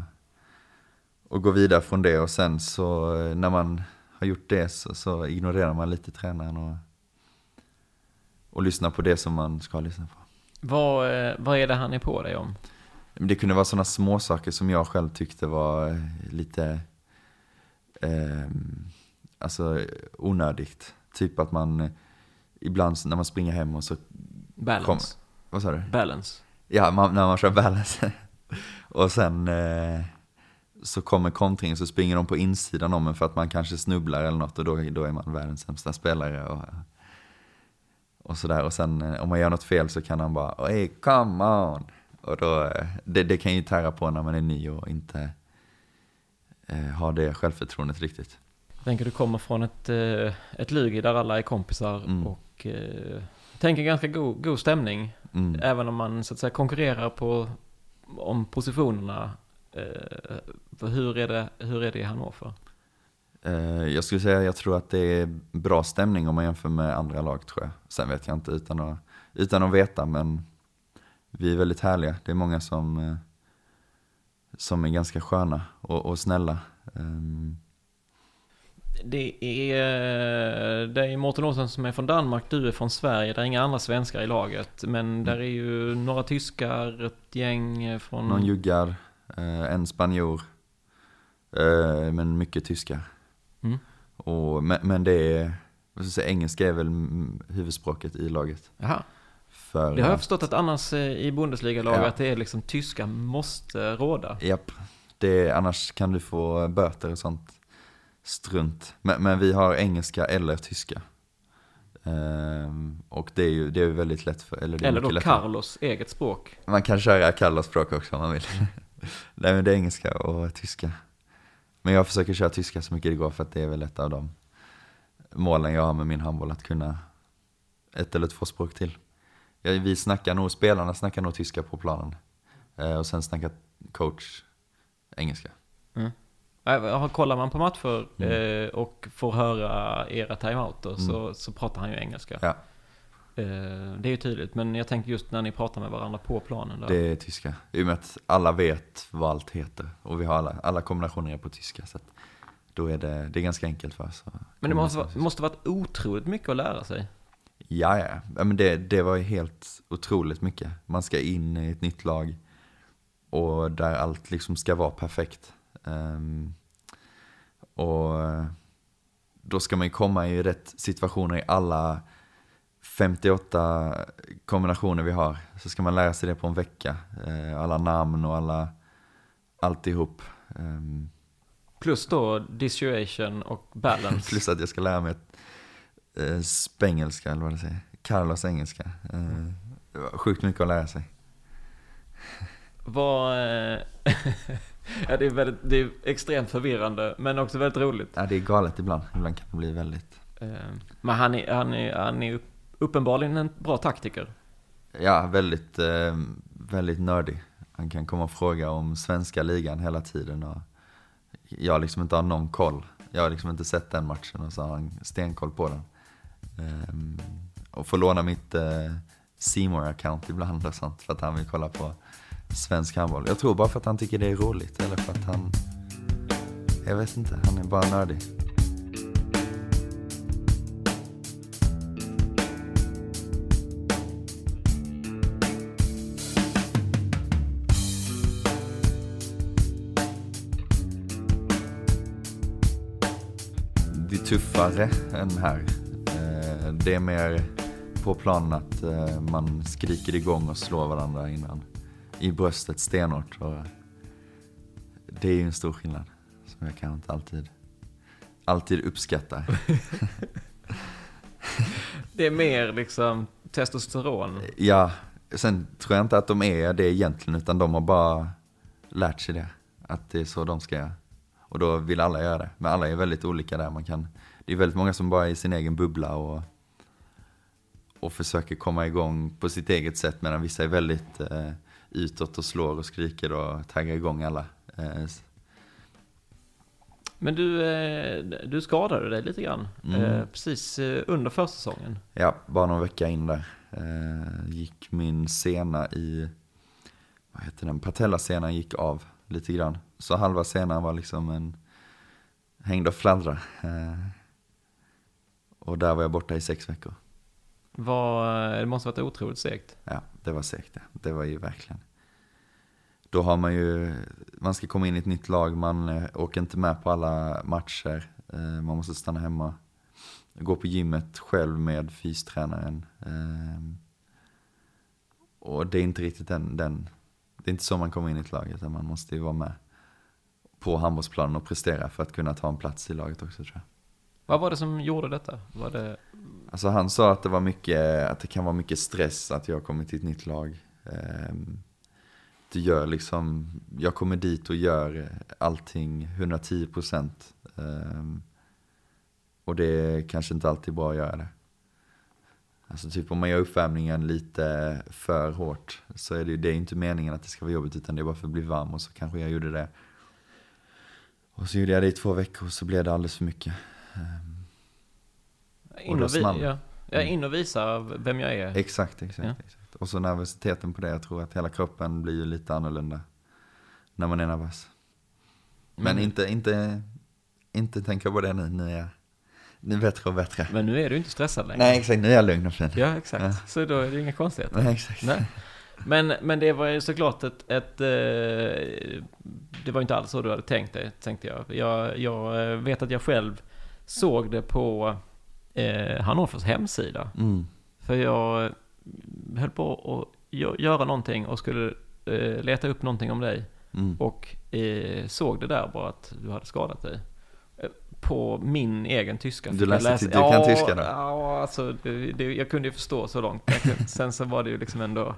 och gå vidare från det och sen så eh, när man har gjort det så, så ignorerar man lite tränaren och, och lyssnar på det som man ska lyssna på.
Vad, eh, vad är det han är på dig om?
Det kunde vara sådana små saker som jag själv tyckte var lite eh, alltså onödigt. Typ att man ibland när man springer hem och så,
Balance.
Vad sa du?
Balance.
Ja, man, när man kör balance. och sen eh, så kommer kontringen så springer de på insidan om en för att man kanske snubblar eller något och då, då är man världens sämsta spelare. Och, och sådär. Och sen eh, om man gör något fel så kan han bara hey come on. Och då, eh, det, det kan ju tära på när man är ny och inte eh, har det självförtroendet riktigt.
Jag tänker du kommer från ett, eh, ett Lugi där alla är kompisar
Mm.
och eh, tänker ganska god, god stämning.
Mm.
Även om man så att säga konkurrerar på om positionerna. Eh, för hur, är det, hur är det i Hannover?
Eh, Jag skulle säga jag tror att det är bra stämning om man jämför med andra lag tror jag. Sen vet jag inte utan att, utan att veta men vi är väldigt härliga. Det är många som, eh, som är ganska sköna och, och snälla. Ehm,
Det är, det är Mårten Olsson som är från Danmark, du är från Sverige, det är inga andra svenskar i laget. Men där är ju några tyskar, ett gäng från...
Någon juggar, eh, en spanjor, eh, men mycket tyskar.
Mm.
Och, men, men det är, säga, engelska är väl mm, huvudspråket i laget.
Jaha.
För,
Det har jag förstått att annars eh, i Bundesliga-lag
Ja.
att det är liksom tyska måste råda.
Japp, det, annars kan du få böter och sånt strunt. Men, men vi har engelska eller tyska. Ehm, och det är ju det är väldigt lätt för, eller det är
Eller då
lättare.
Carlos eget språk.
Man kan köra Kallas språk också om man vill. Nej men det är engelska och tyska. Men jag försöker köra tyska så mycket det går för att det är väl ett av de målen jag har med min handboll, att kunna ett eller två språk till. Vi snackar nog, spelarna snackar nog tyska på planen. Eh, och sen snackar coach engelska.
Äh, Kollar man på matcher
Mm.
eh, och får höra era timeouter så, så pratar han ju engelska.
Ja.
Eh, det är ju tydligt, men jag tänker just när ni pratar med varandra på planen. Där.
Det är tyska. I och med att alla vet vad allt heter. Och vi har alla, alla kombinationer på tyska. Så då är det, det är ganska enkelt för oss.
Men det måste, måste varit otroligt mycket att lära sig.
Ja, ja. ja men det, det var ju helt otroligt mycket. Man ska in i ett nytt lag och där allt liksom ska vara perfekt. Ehm, och eh, då ska man ju komma i rätt situationer i alla 58 kombinationer vi har. Så ska man lära sig det på en vecka. Eh, alla namn och alla, alltihop. Ehm,
Plus då dissuation och balance.
Plus att jag ska lära mig eh, spengelska, eller vad det säger. Carlos engelska. Eh, sjukt mycket att lära sig.
Vad... ja, det är, väldigt, det är extremt förvirrande, men också väldigt roligt.
Ja, det är galet ibland. Ibland kan det bli väldigt...
Eh, Men han är, han är, han är upp- uppenbarligen en bra taktiker.
Ja, väldigt, eh, väldigt nördig. Han kan komma och fråga om svenska ligan hela tiden. Och jag liksom inte har någon koll. Jag har liksom inte sett den matchen och så har han stenkoll på den. Ehm, och får låna mitt eh, C account ibland och sånt för att han vill kolla på svensk handboll. Jag tror bara för att han tycker det är roligt eller för att han... Jag vet inte, han är bara nördig. Det är tuffare än här. Eh, det är mer på planen att eh, man skriker igång och slår varandra innan. I bröstet stenhårt. Och det är ju en stor skillnad som jag kanske inte alltid, alltid uppskattar.
Det är mer liksom testosteron.
Ja, sen tror jag inte att de är det egentligen utan de har bara lärt sig det. Att det är så de ska göra. Och då vill alla göra det. Men alla är väldigt olika där. Man kan, det är väldigt många som bara är i sin egen bubbla och, och försöker komma igång på sitt eget sätt. Medan vissa är väldigt eh, utåt och slår och skriker och taggar igång alla. Eh,
Men du, eh, du skadade dig lite grann.
Mm.
Eh, Precis under försäsongen.
Ja, bara någon vecka in där. Gick min sena i, vad heter den, patellasenan gick av lite grann. Så halva senan var liksom en, hängde och fladdrade. Och där var jag borta i sex veckor.
Var, det måste varit otroligt segt.
Ja, det var säkert det. Det var ju verkligen. Då har man ju, man ska komma in i ett nytt lag, man eh, åker inte med på alla matcher. Eh, man måste stanna hemma. Gå på gymmet själv med fystränaren. Eh, och det är inte riktigt den, den, det är inte så man kommer in i ett lag, utan man måste ju vara med på handbollsplanen och prestera för att kunna ta en plats i laget också tror jag.
Vad var det som gjorde detta? Var det...
Alltså han sa att det var mycket, att det kan vara mycket stress att jag kommer till ett nytt lag. Ehm, Du gör liksom, jag kommer dit och gör allting 110 procent. Ehm, Och det är kanske inte alltid bra att göra det. Alltså typ om man gör uppvärmningen lite för hårt så är det ju det är inte meningen att det ska vara jobbigt utan det är bara för att bli varm och så kanske jag gjorde det. Och så gjorde jag det i två veckor och så blev det alldeles för mycket. Ehm,
In
då
och, vi, ja, ja, in och visa vem jag är.
Exakt, exakt,
Ja.
exakt. Och så nervositeten på det, jag tror att hela kroppen blir ju lite annorlunda när man är nervös. Men
Mm.
inte, inte, inte tänka på det nu, nu är jag nu bättre och bättre.
Men nu är du inte stressad längre.
Nej exakt, nu är jag lugn och fin.
Ja, exakt.
Ja.
Så då är det inga konstigheter.
Nej, exakt.
Nej. Men, men det var ju såklart ett, ett eh, det var inte alls så du hade tänkt dig, tänkte jag. Jag, jag eh, vet att jag själv såg det på eh, Hannovers hemsida.
Mm.
För jag höll på att gö- göra någonting och skulle eh, leta upp någonting om dig.
Mm.
Och eh, såg det där bara att du hade skadat dig. Eh, På min egen tyska.
Du läste
läsa-
du kan
ja,
tyska då?
Ja, alltså det, det, jag kunde ju förstå så långt. Kunde, sen så var det ju liksom ändå,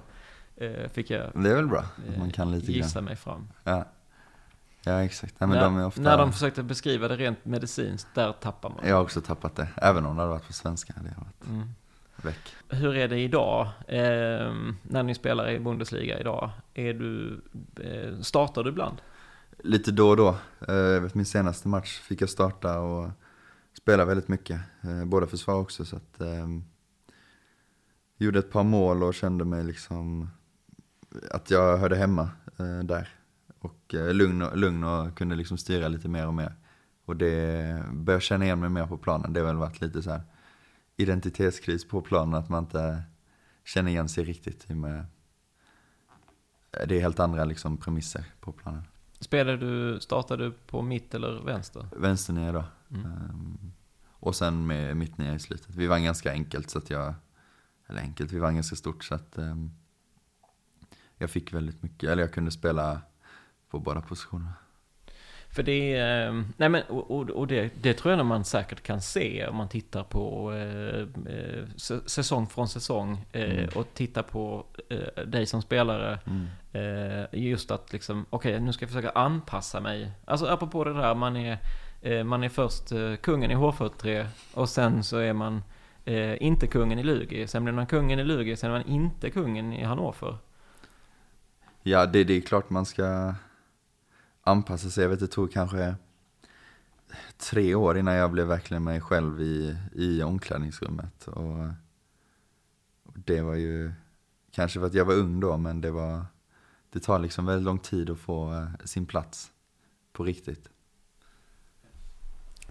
fick jag
Det är väl bra, man kan lite
gissa
grann.
mig fram.
Ja. ja, exakt. Nej,
när,
de ofta...
när de försökte beskriva det rent medicinskt, där tappar man.
Jag har också tappat det, även om det hade varit på svenska hade jag varit
Mm.
Väck.
Hur är det idag, eh, när ni spelar i Bundesliga idag? Är du, eh, startar du ibland?
Lite då och då. Eh, min senaste match fick jag starta och spela väldigt mycket. Eh, Båda försvar också så att ehm, Gjorde ett par mål och kände mig liksom att jag hörde hemma eh, där. Och eh, lugn, och, lugn och kunde liksom styra lite mer och mer. Och det började känna igen mig mer på planen. Det har väl varit lite så här identitetskris på planen att man inte känner igen sig riktigt. Med, det är helt andra liksom premisser på planen.
Spelar du, startar du på mitt eller vänster?
Vänsternia då.
Mm.
Ehm, och sen med mittnia i slutet. Vi vann ganska enkelt så att jag, eller enkelt, vi vann ganska stort så att ehm, jag fick väldigt mycket, eller jag kunde spela på båda positionerna.
För det är, eh, nej men, och, och, det, det tror jag man säkert kan se om man tittar på eh, eh, sä- säsong från säsong eh,
Mm.
och tittar på eh, dig som spelare.
Mm.
Eh, just att liksom, okej nu ska jag försöka anpassa mig. Alltså apropå det där, man är, man är först kungen i H43 och sen så är man inte kungen i Lugi. Sen blir man kungen i Lugi, sen är man inte kungen i Hannover.
Ja, det, det är klart man ska anpassa sig. Jag vet det tog kanske tre år innan jag blev verkligen mig själv i, i omklädningsrummet. Och, och det var ju, kanske för att jag var ung då, men det var, det tar liksom väldigt lång tid att få eh, sin plats på riktigt.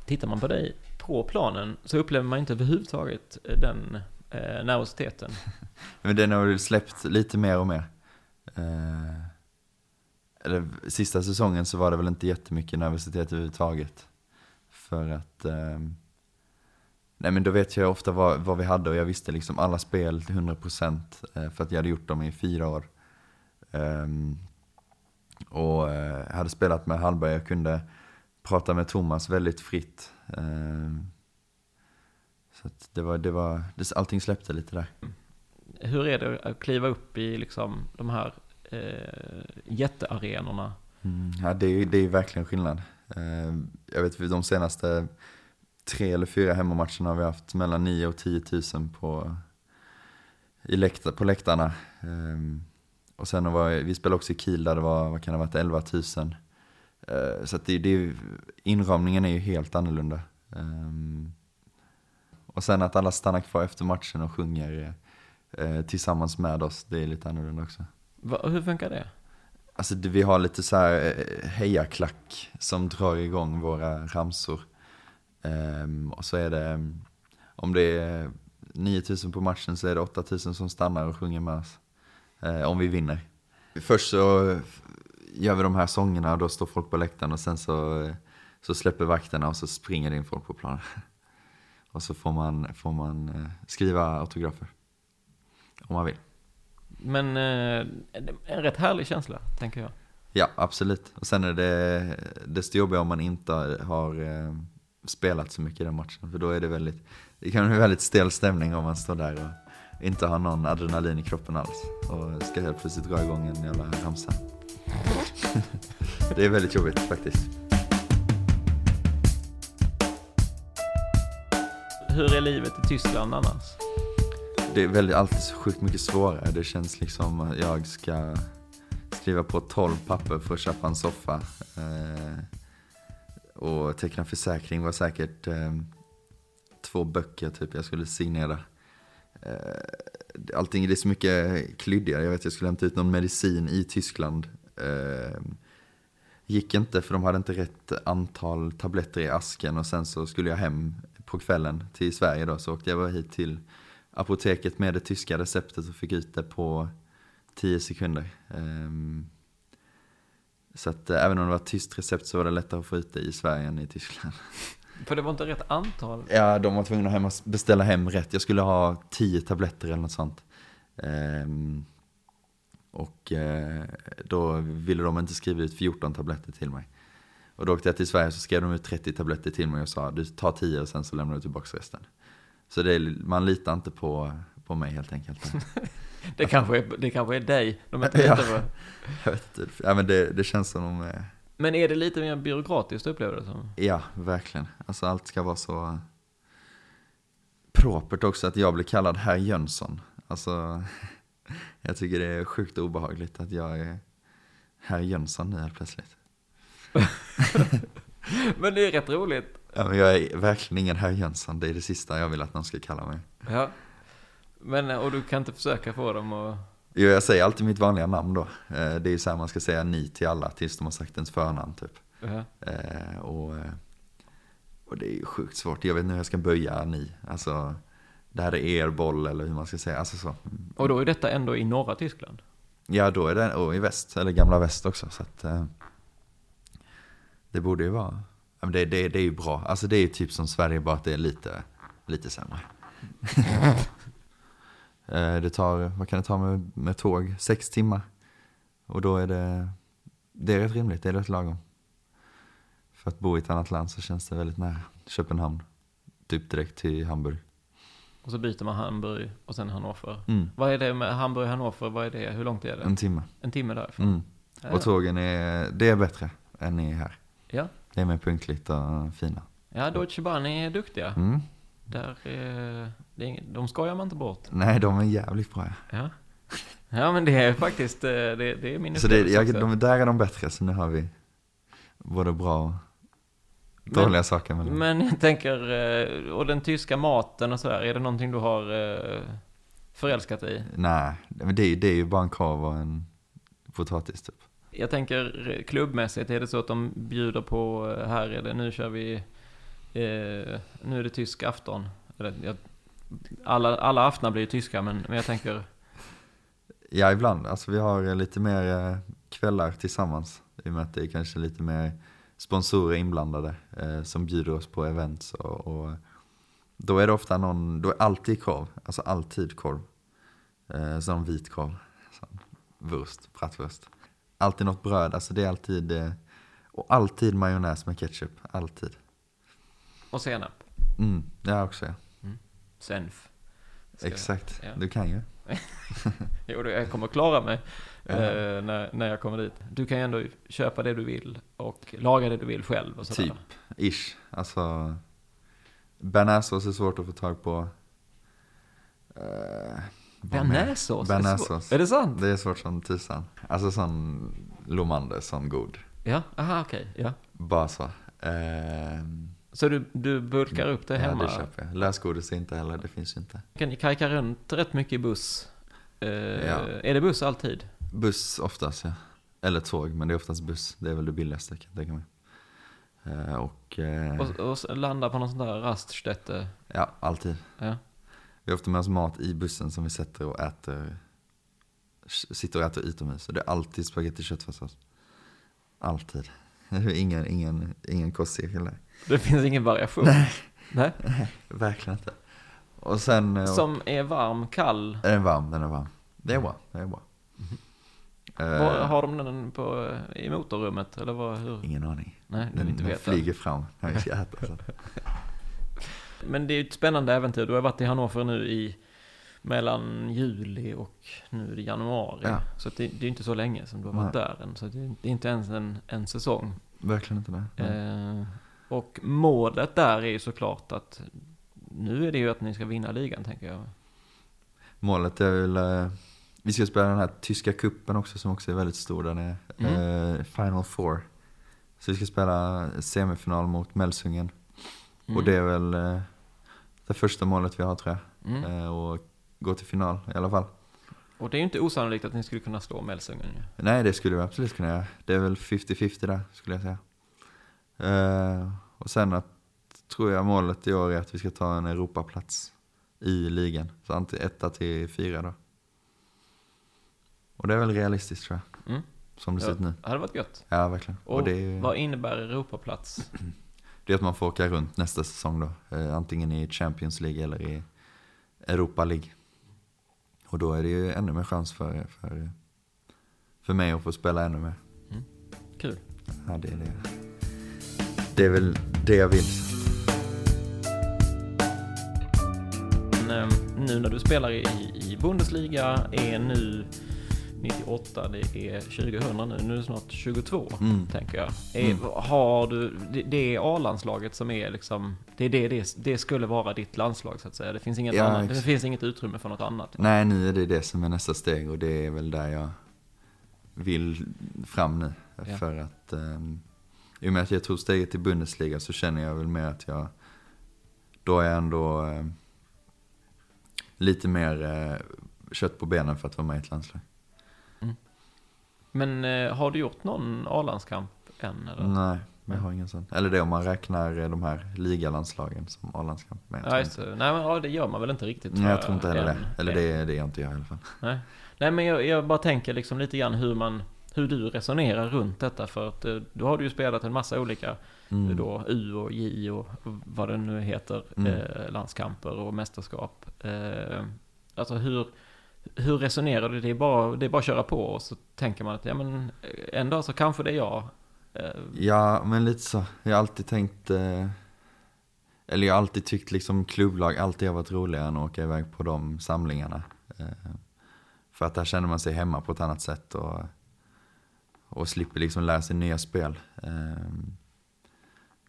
Tittar man på dig på planen så upplever man inte överhuvudtaget eh, den eh, nervositeten.
Men den har väl släppt lite mer och mer. Eh, eller sista säsongen så var det väl inte jättemycket nervositet överhuvudtaget. För att, eh, nej men då vet jag ofta vad, vad vi hade och jag visste liksom alla spel till 100% eh, för att jag hade gjort dem i fyra år. Eh, och eh, hade spelat med Hallberg, jag kunde prata med Thomas väldigt fritt. Ehm, så att det var, det var, allting släppte lite där.
Hur är det att kliva upp i liksom de här eh, jättearenorna?
Mm, ja, det, är- det är verkligen skillnad. Eh, Jag vet de senaste tre eller fyra hemmamatcherna har vi haft mellan 9 och 10 000 på, i läkta, på läktarna. Eh, Och sen var, vi spelade också i Kiel där det var, vad kan det ha varit, 11 000. Eh, Så att det, det, inramningen är ju helt annorlunda. Eh, Och sen att alla stannar kvar efter matchen och sjunger eh, tillsammans med oss, det är lite annorlunda också.
Va, hur funkar det?
Alltså vi har lite så här eh, hejaklack som drar igång våra ramsor. Um, och så är det, om det är 9000 på matchen så är det 8000 som stannar och sjunger med oss. Eh, om vi vinner. Först så gör vi de här sångerna och då står folk på läktaren och sen så, eh, så släpper vakterna och så springer det in folk på planen. och så får man, får man eh, skriva autografer. Om man vill.
Men eh, en rätt härlig känsla, tänker jag.
Ja, absolut. Och sen är det desto jobbigare om man inte har eh, spelat så mycket i den matchen. För då är det väldigt, det kan bli väldigt stel stämning om man står där och inte har någon adrenalin i kroppen alls. Och ska helt plötsligt dra igång en jävla ramsa. det är väldigt jobbigt faktiskt.
Hur är livet i Tyskland annars?
Det är väldigt, alltid så sjukt mycket svårare. Det känns liksom att jag ska skriva på 12 papper för att köpa en soffa. Eh, och teckna försäkring var säkert eh, två böcker typ jag skulle signera. Eh, allting, det är så mycket klyddigare. Jag vet jag skulle hämta ut någon medicin i Tyskland. Eh, gick inte för de hade inte rätt antal tabletter i asken och sen så skulle jag hem på kvällen till Sverige då så åkte jag bara hit till apoteket med det tyska receptet och fick ut det på 10 sekunder. Um, så att äh, även om det var ett tyst recept så var det lättare att få ut det i Sverige än i Tyskland.
För det var inte rätt antal?
Ja, de var tvungna att beställa hem rätt. Jag skulle ha 10 tabletter eller något sånt. Um, och uh, då ville de inte skriva ut 14 tabletter till mig. Och då åkte jag till Sverige så skrev de ut 30 tabletter till mig och sa du tar 10 och sen så lämnar du tillbaka resten. Så det är, man litar inte på, på mig helt enkelt.
det, kanske är, det kanske är dig de inte litar på.
jag vet inte. Ja, men det, det känns som de är...
Men är det lite mer byråkratiskt upplever du det som?
Ja, verkligen. Alltså allt ska vara så propert också att jag blir kallad herr Jönsson. Alltså, jag tycker det är sjukt obehagligt att jag är herr Jönsson nu helt plötsligt.
men det är rätt roligt.
Ja, men jag är verkligen ingen herr Jönsson. Det är det sista jag vill att någon ska kalla mig.
Ja. Men, och du kan inte försöka få dem att...
Jo, jag säger alltid mitt vanliga namn då. Eh, det är ju så här man ska säga ni till alla tills de har sagt ens förnamn typ. Uh -huh. och, och det är ju sjukt svårt. Jag vet inte hur jag ska böja ni. Alltså, det här är er boll eller hur man ska säga. Alltså så.
Och då är detta ändå i norra Tyskland?
Ja, då är det och i väst, eller gamla väst också. Så att, det borde ju vara, det, det, det är ju bra. Alltså det är ju typ som Sverige, bara att det är lite, lite sämre. Eh, det tar, vad kan det ta med, med tåg? Sex timmar. Och då är det, det är rätt rimligt, det är rätt lagom. För att bo i ett annat land så känns det väldigt nära Köpenhamn. Typ direkt till Hamburg.
Och så byter man Hamburg och sen Hannover. Mm. Vad är det med Hamburg och Hannover? Vad är det? Hur långt är det?
En timme.
En timme därifrån? Mm.
Och tågen är, det är bättre än ni är här.
Ja.
Det är mer punktligt och fina.
Ja, Deutsche Bahn är duktiga. Mm. Där, är, de skojar man inte bort.
Nej, de är jävligt bra.
Ja, ja men det är faktiskt, eh, det, det är min
Så det, jag, de, där är de bättre, så nu har vi både bra och dåliga men, saker.
Med men jag tänker, eh, och den tyska maten och sådär, är det någonting du har eh, förälskat dig i?
Nej, men det, det är ju bara en korv och en potatis typ.
Jag tänker klubbmässigt, är det så att de bjuder på, eh, här är det, nu kör vi, eh, nu är det tysk afton. alla, alla aftnar blir ju tyska, men, men jag tänker...
Ja, ibland. Alltså vi har eh, lite mer eh, kvällar tillsammans. I och med att det är kanske lite mer sponsorer inblandade eh, som bjuder oss på events. Och, och, då är det ofta någon, då är alltid korv. Alltså alltid korv. Eh, som vit korv. Wurst, bratwurst alltid något bröd. Alltså det är alltid, eh, och alltid majonnäs med ketchup. Alltid.
Och senap.
Mm, det också ja. Mm.
Senf.
Ska Exakt, ja. du kan ju.
jo, jag kommer klara mig ja. eh, när, när jag kommer dit. Du kan ju ändå köpa det du vill och laga det du vill själv. Och
typ, ish. Alltså, bearnaisesås är svårt att få tag på.
Uh, Bearnaisesås?
Bearnaisesås.
Är det sant?
Det är svårt som tusan. Alltså sån Lomander, sån god.
Ja, aha okej, okay. ja.
Bara så. Ehm.
Så du, du bulkar upp det hemma?
Ja, det köper jag. Lösgodis inte heller, det finns inte.
Kan ni kajka runt rätt mycket i buss? Uh, ja. Är det buss alltid?
Buss oftast, ja. Eller tåg, men det är oftast buss. Det är väl det billigaste kan jag tänka mig. Uh, och, uh,
och, och landa på någon sån där raststätte?
Ja, alltid.
Ja.
Vi har ofta med oss mat i bussen som vi sätter och äter. Sitter och äter utomhus. det är alltid spagetti köttfärssås. Alltid. Ingen, ingen, ingen kostcirkel där.
Det finns ingen variation?
Nej.
Nej.
Nej, verkligen inte. Och sen... Eh,
som är varm, kall?
Den är varm, den är varm. Det är bra, det är bra.
Mm. Uh, har de den på, i motorrummet eller vad? Hur?
Ingen aning.
Nej,
Den,
inte
den
veta.
flyger fram när vi ska äta.
Men det är ju ett spännande äventyr. Du har varit i Hannover nu i mellan juli och nu är det januari.
Ja.
Så det, det är inte så länge som du har varit
Nej.
där än. Så det är det är inte ens en, en säsong.
Verkligen inte det.
Eh, och målet där är ju såklart att nu är det ju att ni ska vinna ligan tänker jag.
Målet är väl, eh, vi ska spela den här tyska kuppen också som också är väldigt stor där nere.
Mm.
Eh, Final Four. Så vi ska spela semifinal mot Melsungen.
Mm.
Och det är väl eh, det första målet vi har tror jag.
Mm.
Eh, och gå till final i alla fall.
Och det är ju inte osannolikt att ni skulle kunna slå Melsungen.
Nej, det skulle vi absolut kunna göra. Det är väl 50-50 där, skulle jag säga. Eh, och sen att, tror jag målet i år är att vi ska ta en Europaplats i ligan. Så antingen etta till fyra då. Och det är väl realistiskt tror jag,
Mm.
som det
Ja.
ser ut nu.
Det hade varit gött.
Ja, verkligen. Och,
Och
det, är,
vad innebär Europaplats?
Det är att man får åka runt nästa säsong då. Eh, antingen i Champions League eller i Europa League. Och då är det ju ännu mer chans för, för, för mig att få spela ännu mer.
Kul.
Ja, det är det. Det är väl det jag vill.
Men, eh, nu när du spelar i, i Bundesliga är nu 98, det är 2000 nu, nu är det snart 22
Mm.
tänker jag. Är, Har du, det, det är A-landslaget som är liksom, det är det, det, det skulle vara ditt landslag så att säga. Det finns inget,
Ja,
annat, det finns inget utrymme för något annat.
Nej, nu är det det som är nästa steg och det är väl där jag vill fram nu.
Ja.
För att um, i och med att jag tog steget till Bundesliga så känner jag väl mer att jag då är jag ändå ehm, lite mer eh, kött på benen för att vara med i ett landslag.
Men eh, har du gjort någon A-landskamp än? Eller?
Nej, men jag har ingen sån. Eller det om man räknar eh, de här ligalandslagen som A-landskamp. Jag
Ja, just det. Nej, men ja, det gör man väl inte riktigt?
Nej, jag tror inte heller
än.
det. Eller det, det är inte jag i alla fall.
Nej, Nej men jag, jag bara tänker liksom lite grann hur man hur du resonerar runt detta för att eh, då har du ju spelat en massa olika
Mm.
då U och J och vad det nu heter
Mm.
eh, landskamper och mästerskap. Eh, alltså hur hur resonerar du? Det är, bara, det är bara att köra på och så tänker man att ja men eh, en dag så kanske det är jag. Eh,
ja, men lite så. Jag har alltid tänkt, eh, eller jag har alltid tyckt liksom klubblag alltid har varit roligare än att åka iväg på de samlingarna. För att där känner man sig hemma på ett annat sätt och, och slipper liksom lära sig nya spel.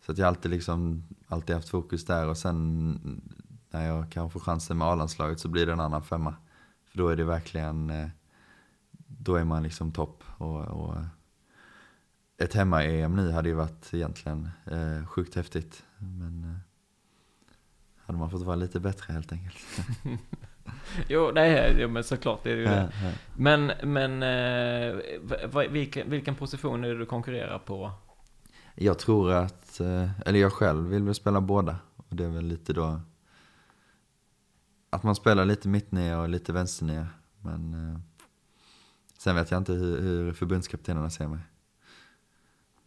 Så att jag har alltid liksom, alltid haft fokus där och sen när jag kan få chansen med A-landslaget så blir det en annan femma. För då är det verkligen, eh, då är man liksom topp. Och, och ett hemma-EM nu hade ju varit egentligen eh, sjukt häftigt. Men eh, hade man fått vara lite bättre helt enkelt.
jo, nej, jo, men såklart det är det ju det.
Ja.
Men, men eh, vilken, vilken position är det du konkurrerar på?
Jag tror att, eh, eller jag själv vill väl spela båda. Och det är väl lite då att man spelar lite mittnia och lite vänsternia. Men eh, sen vet jag inte hur, hur förbundskaptenerna ser mig.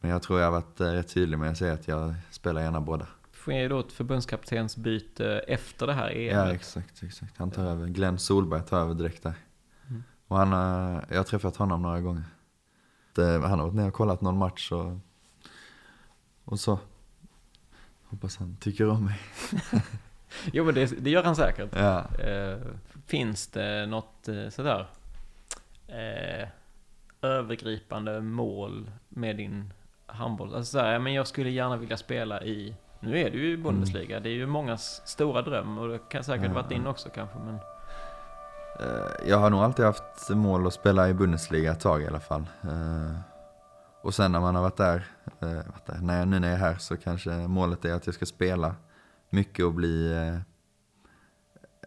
Men jag tror jag har varit eh, rätt tydlig med att säga att jag spelar gärna båda.
sker då ett förbundskaptensbyte efter det här EM.
Ja, exakt, exakt. Han tar över. Glenn Solberg tar över direkt där.
Mm.
Och han har, jag har träffat honom några gånger. Han har varit ner och kollat någon match och, och så. Hoppas han tycker om mig.
Jo, men det, det gör han säkert.
Ja.
Eh, finns det något eh, sådär eh, övergripande mål med din handboll? Alltså såhär, ja, men jag skulle gärna vilja spela i, nu är du ju i Bundesliga, det är ju mångas stora dröm och det kan säkert
Ja.
varit din också kanske, men
Eh, Jag har nog alltid haft mål att spela i Bundesliga ett tag i alla fall. Eh, Och sen när man har varit där, varit där när jag, nu när jag är här så kanske målet är att jag ska spela mycket att bli eh,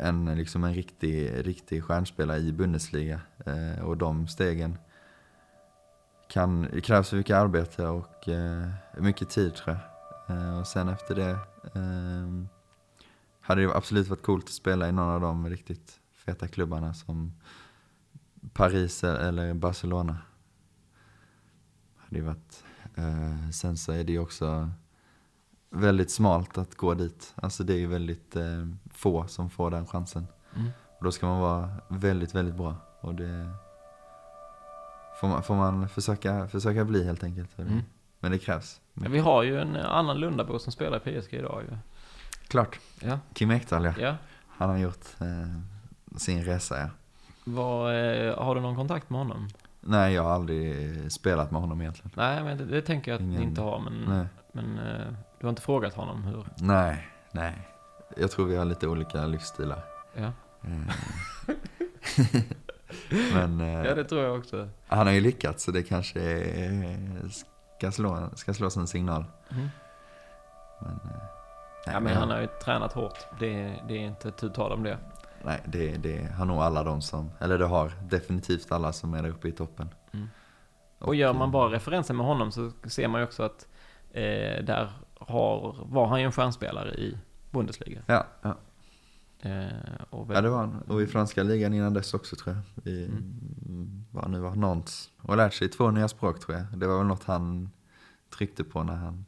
en, liksom en riktig, riktig stjärnspelare i Bundesliga. Eh, och de stegen kan, det krävs mycket arbete och eh, mycket tid tror jag. Och sen efter det ehm, hade det absolut varit coolt att spela i någon av de riktigt feta klubbarna som Paris eller Barcelona. Hade ju varit. Sen så är det ju också väldigt smalt att gå dit. Alltså det är ju väldigt eh, få som får den chansen.
mm.
Och då ska man vara väldigt, väldigt bra. Och det får man, får man försöka, försöka bli helt enkelt.
Mm.
Men det krävs.
Ja, vi har ju en annan Lundabo som spelar i PSG idag ju.
Klart.
Ja.
Kim Ekdahl ja.
ja.
Han har gjort eh, sin resa ja.
Vad, eh, har du någon kontakt med honom?
Nej, jag har aldrig spelat med honom egentligen.
Nej, men det, det tänker jag att
Ingen-
ni inte har. Men,
Nej.
men eh, du har inte frågat honom hur?
Nej, nej. Jag tror vi har lite olika livsstilar.
Ja,
Eh, Men eh,
ja det tror jag också.
han har ju lyckats så det kanske är, ska, slå, ska slås en signal.
Mm.
Men, eh, nej,
Ja, men han har ju tränat hårt. Det, det är inte tu tal om det.
Nej, det, det har nog alla de som, eller det har definitivt alla som är där uppe i toppen.
Mm. Och gör man bara referenser med honom så ser man ju också att eh, där har, var han ju en stjärnspelare i Bundesliga.
Ja, ja.
Eh, och väl,
ja, det var han. Och i franska ligan innan dess också tror jag. I,
Mm.
vad nu var, Nantes. Och lärt sig två nya språk tror jag. Det var väl något han tryckte på när han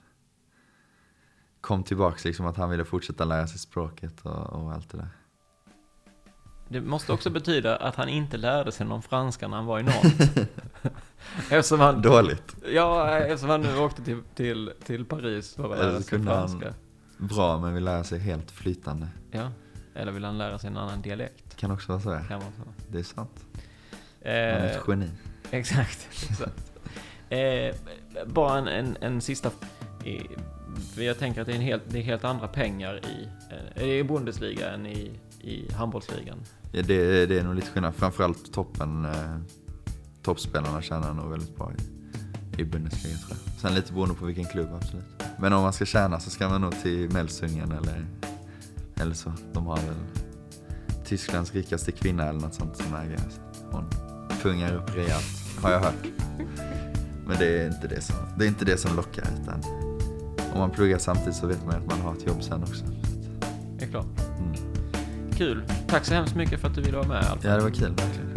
kom tillbaks, liksom att han ville fortsätta lära sig språket och, och allt det där.
Det måste också betyda att han inte lärde sig någon franska när han var i Nantes. eftersom, han,
Dåligt.
ja, eftersom han nu åkte till, till, till Paris för att lära sig
kunde han-
franska.
Bra, men vill lära sig helt flytande.
Ja. Eller vill han lära sig en annan dialekt?
Kan också vara så. ja.
Kan vara så.
Det är sant. Han
Eh,
är ett geni.
Exakt, exakt. Eh, bara en, en, en sista... eh, jag tänker att det är, en helt, det är helt andra pengar i, eh, i Bundesliga än i, i handbollsligan.
Ja, det, det är nog lite skillnad. Framförallt toppen, eh, toppspelarna tjänar nog väldigt bra i, i Bundesliga tror jag. Sen lite beroende på vilken klubb absolut. Men om man ska tjäna så ska man nog till Melsungen eller, eller så. De har väl Tysklands rikaste kvinna eller något sånt som äger. Så Hon pungar upp rejält, har jag hört. Men det är inte det som, det är inte det som lockar utan om man pluggar samtidigt så vet man att man har ett jobb sen också.
Det är klart. Kul. Tack så hemskt mycket för att du ville vara med Alf.
Ja, det var kul verkligen.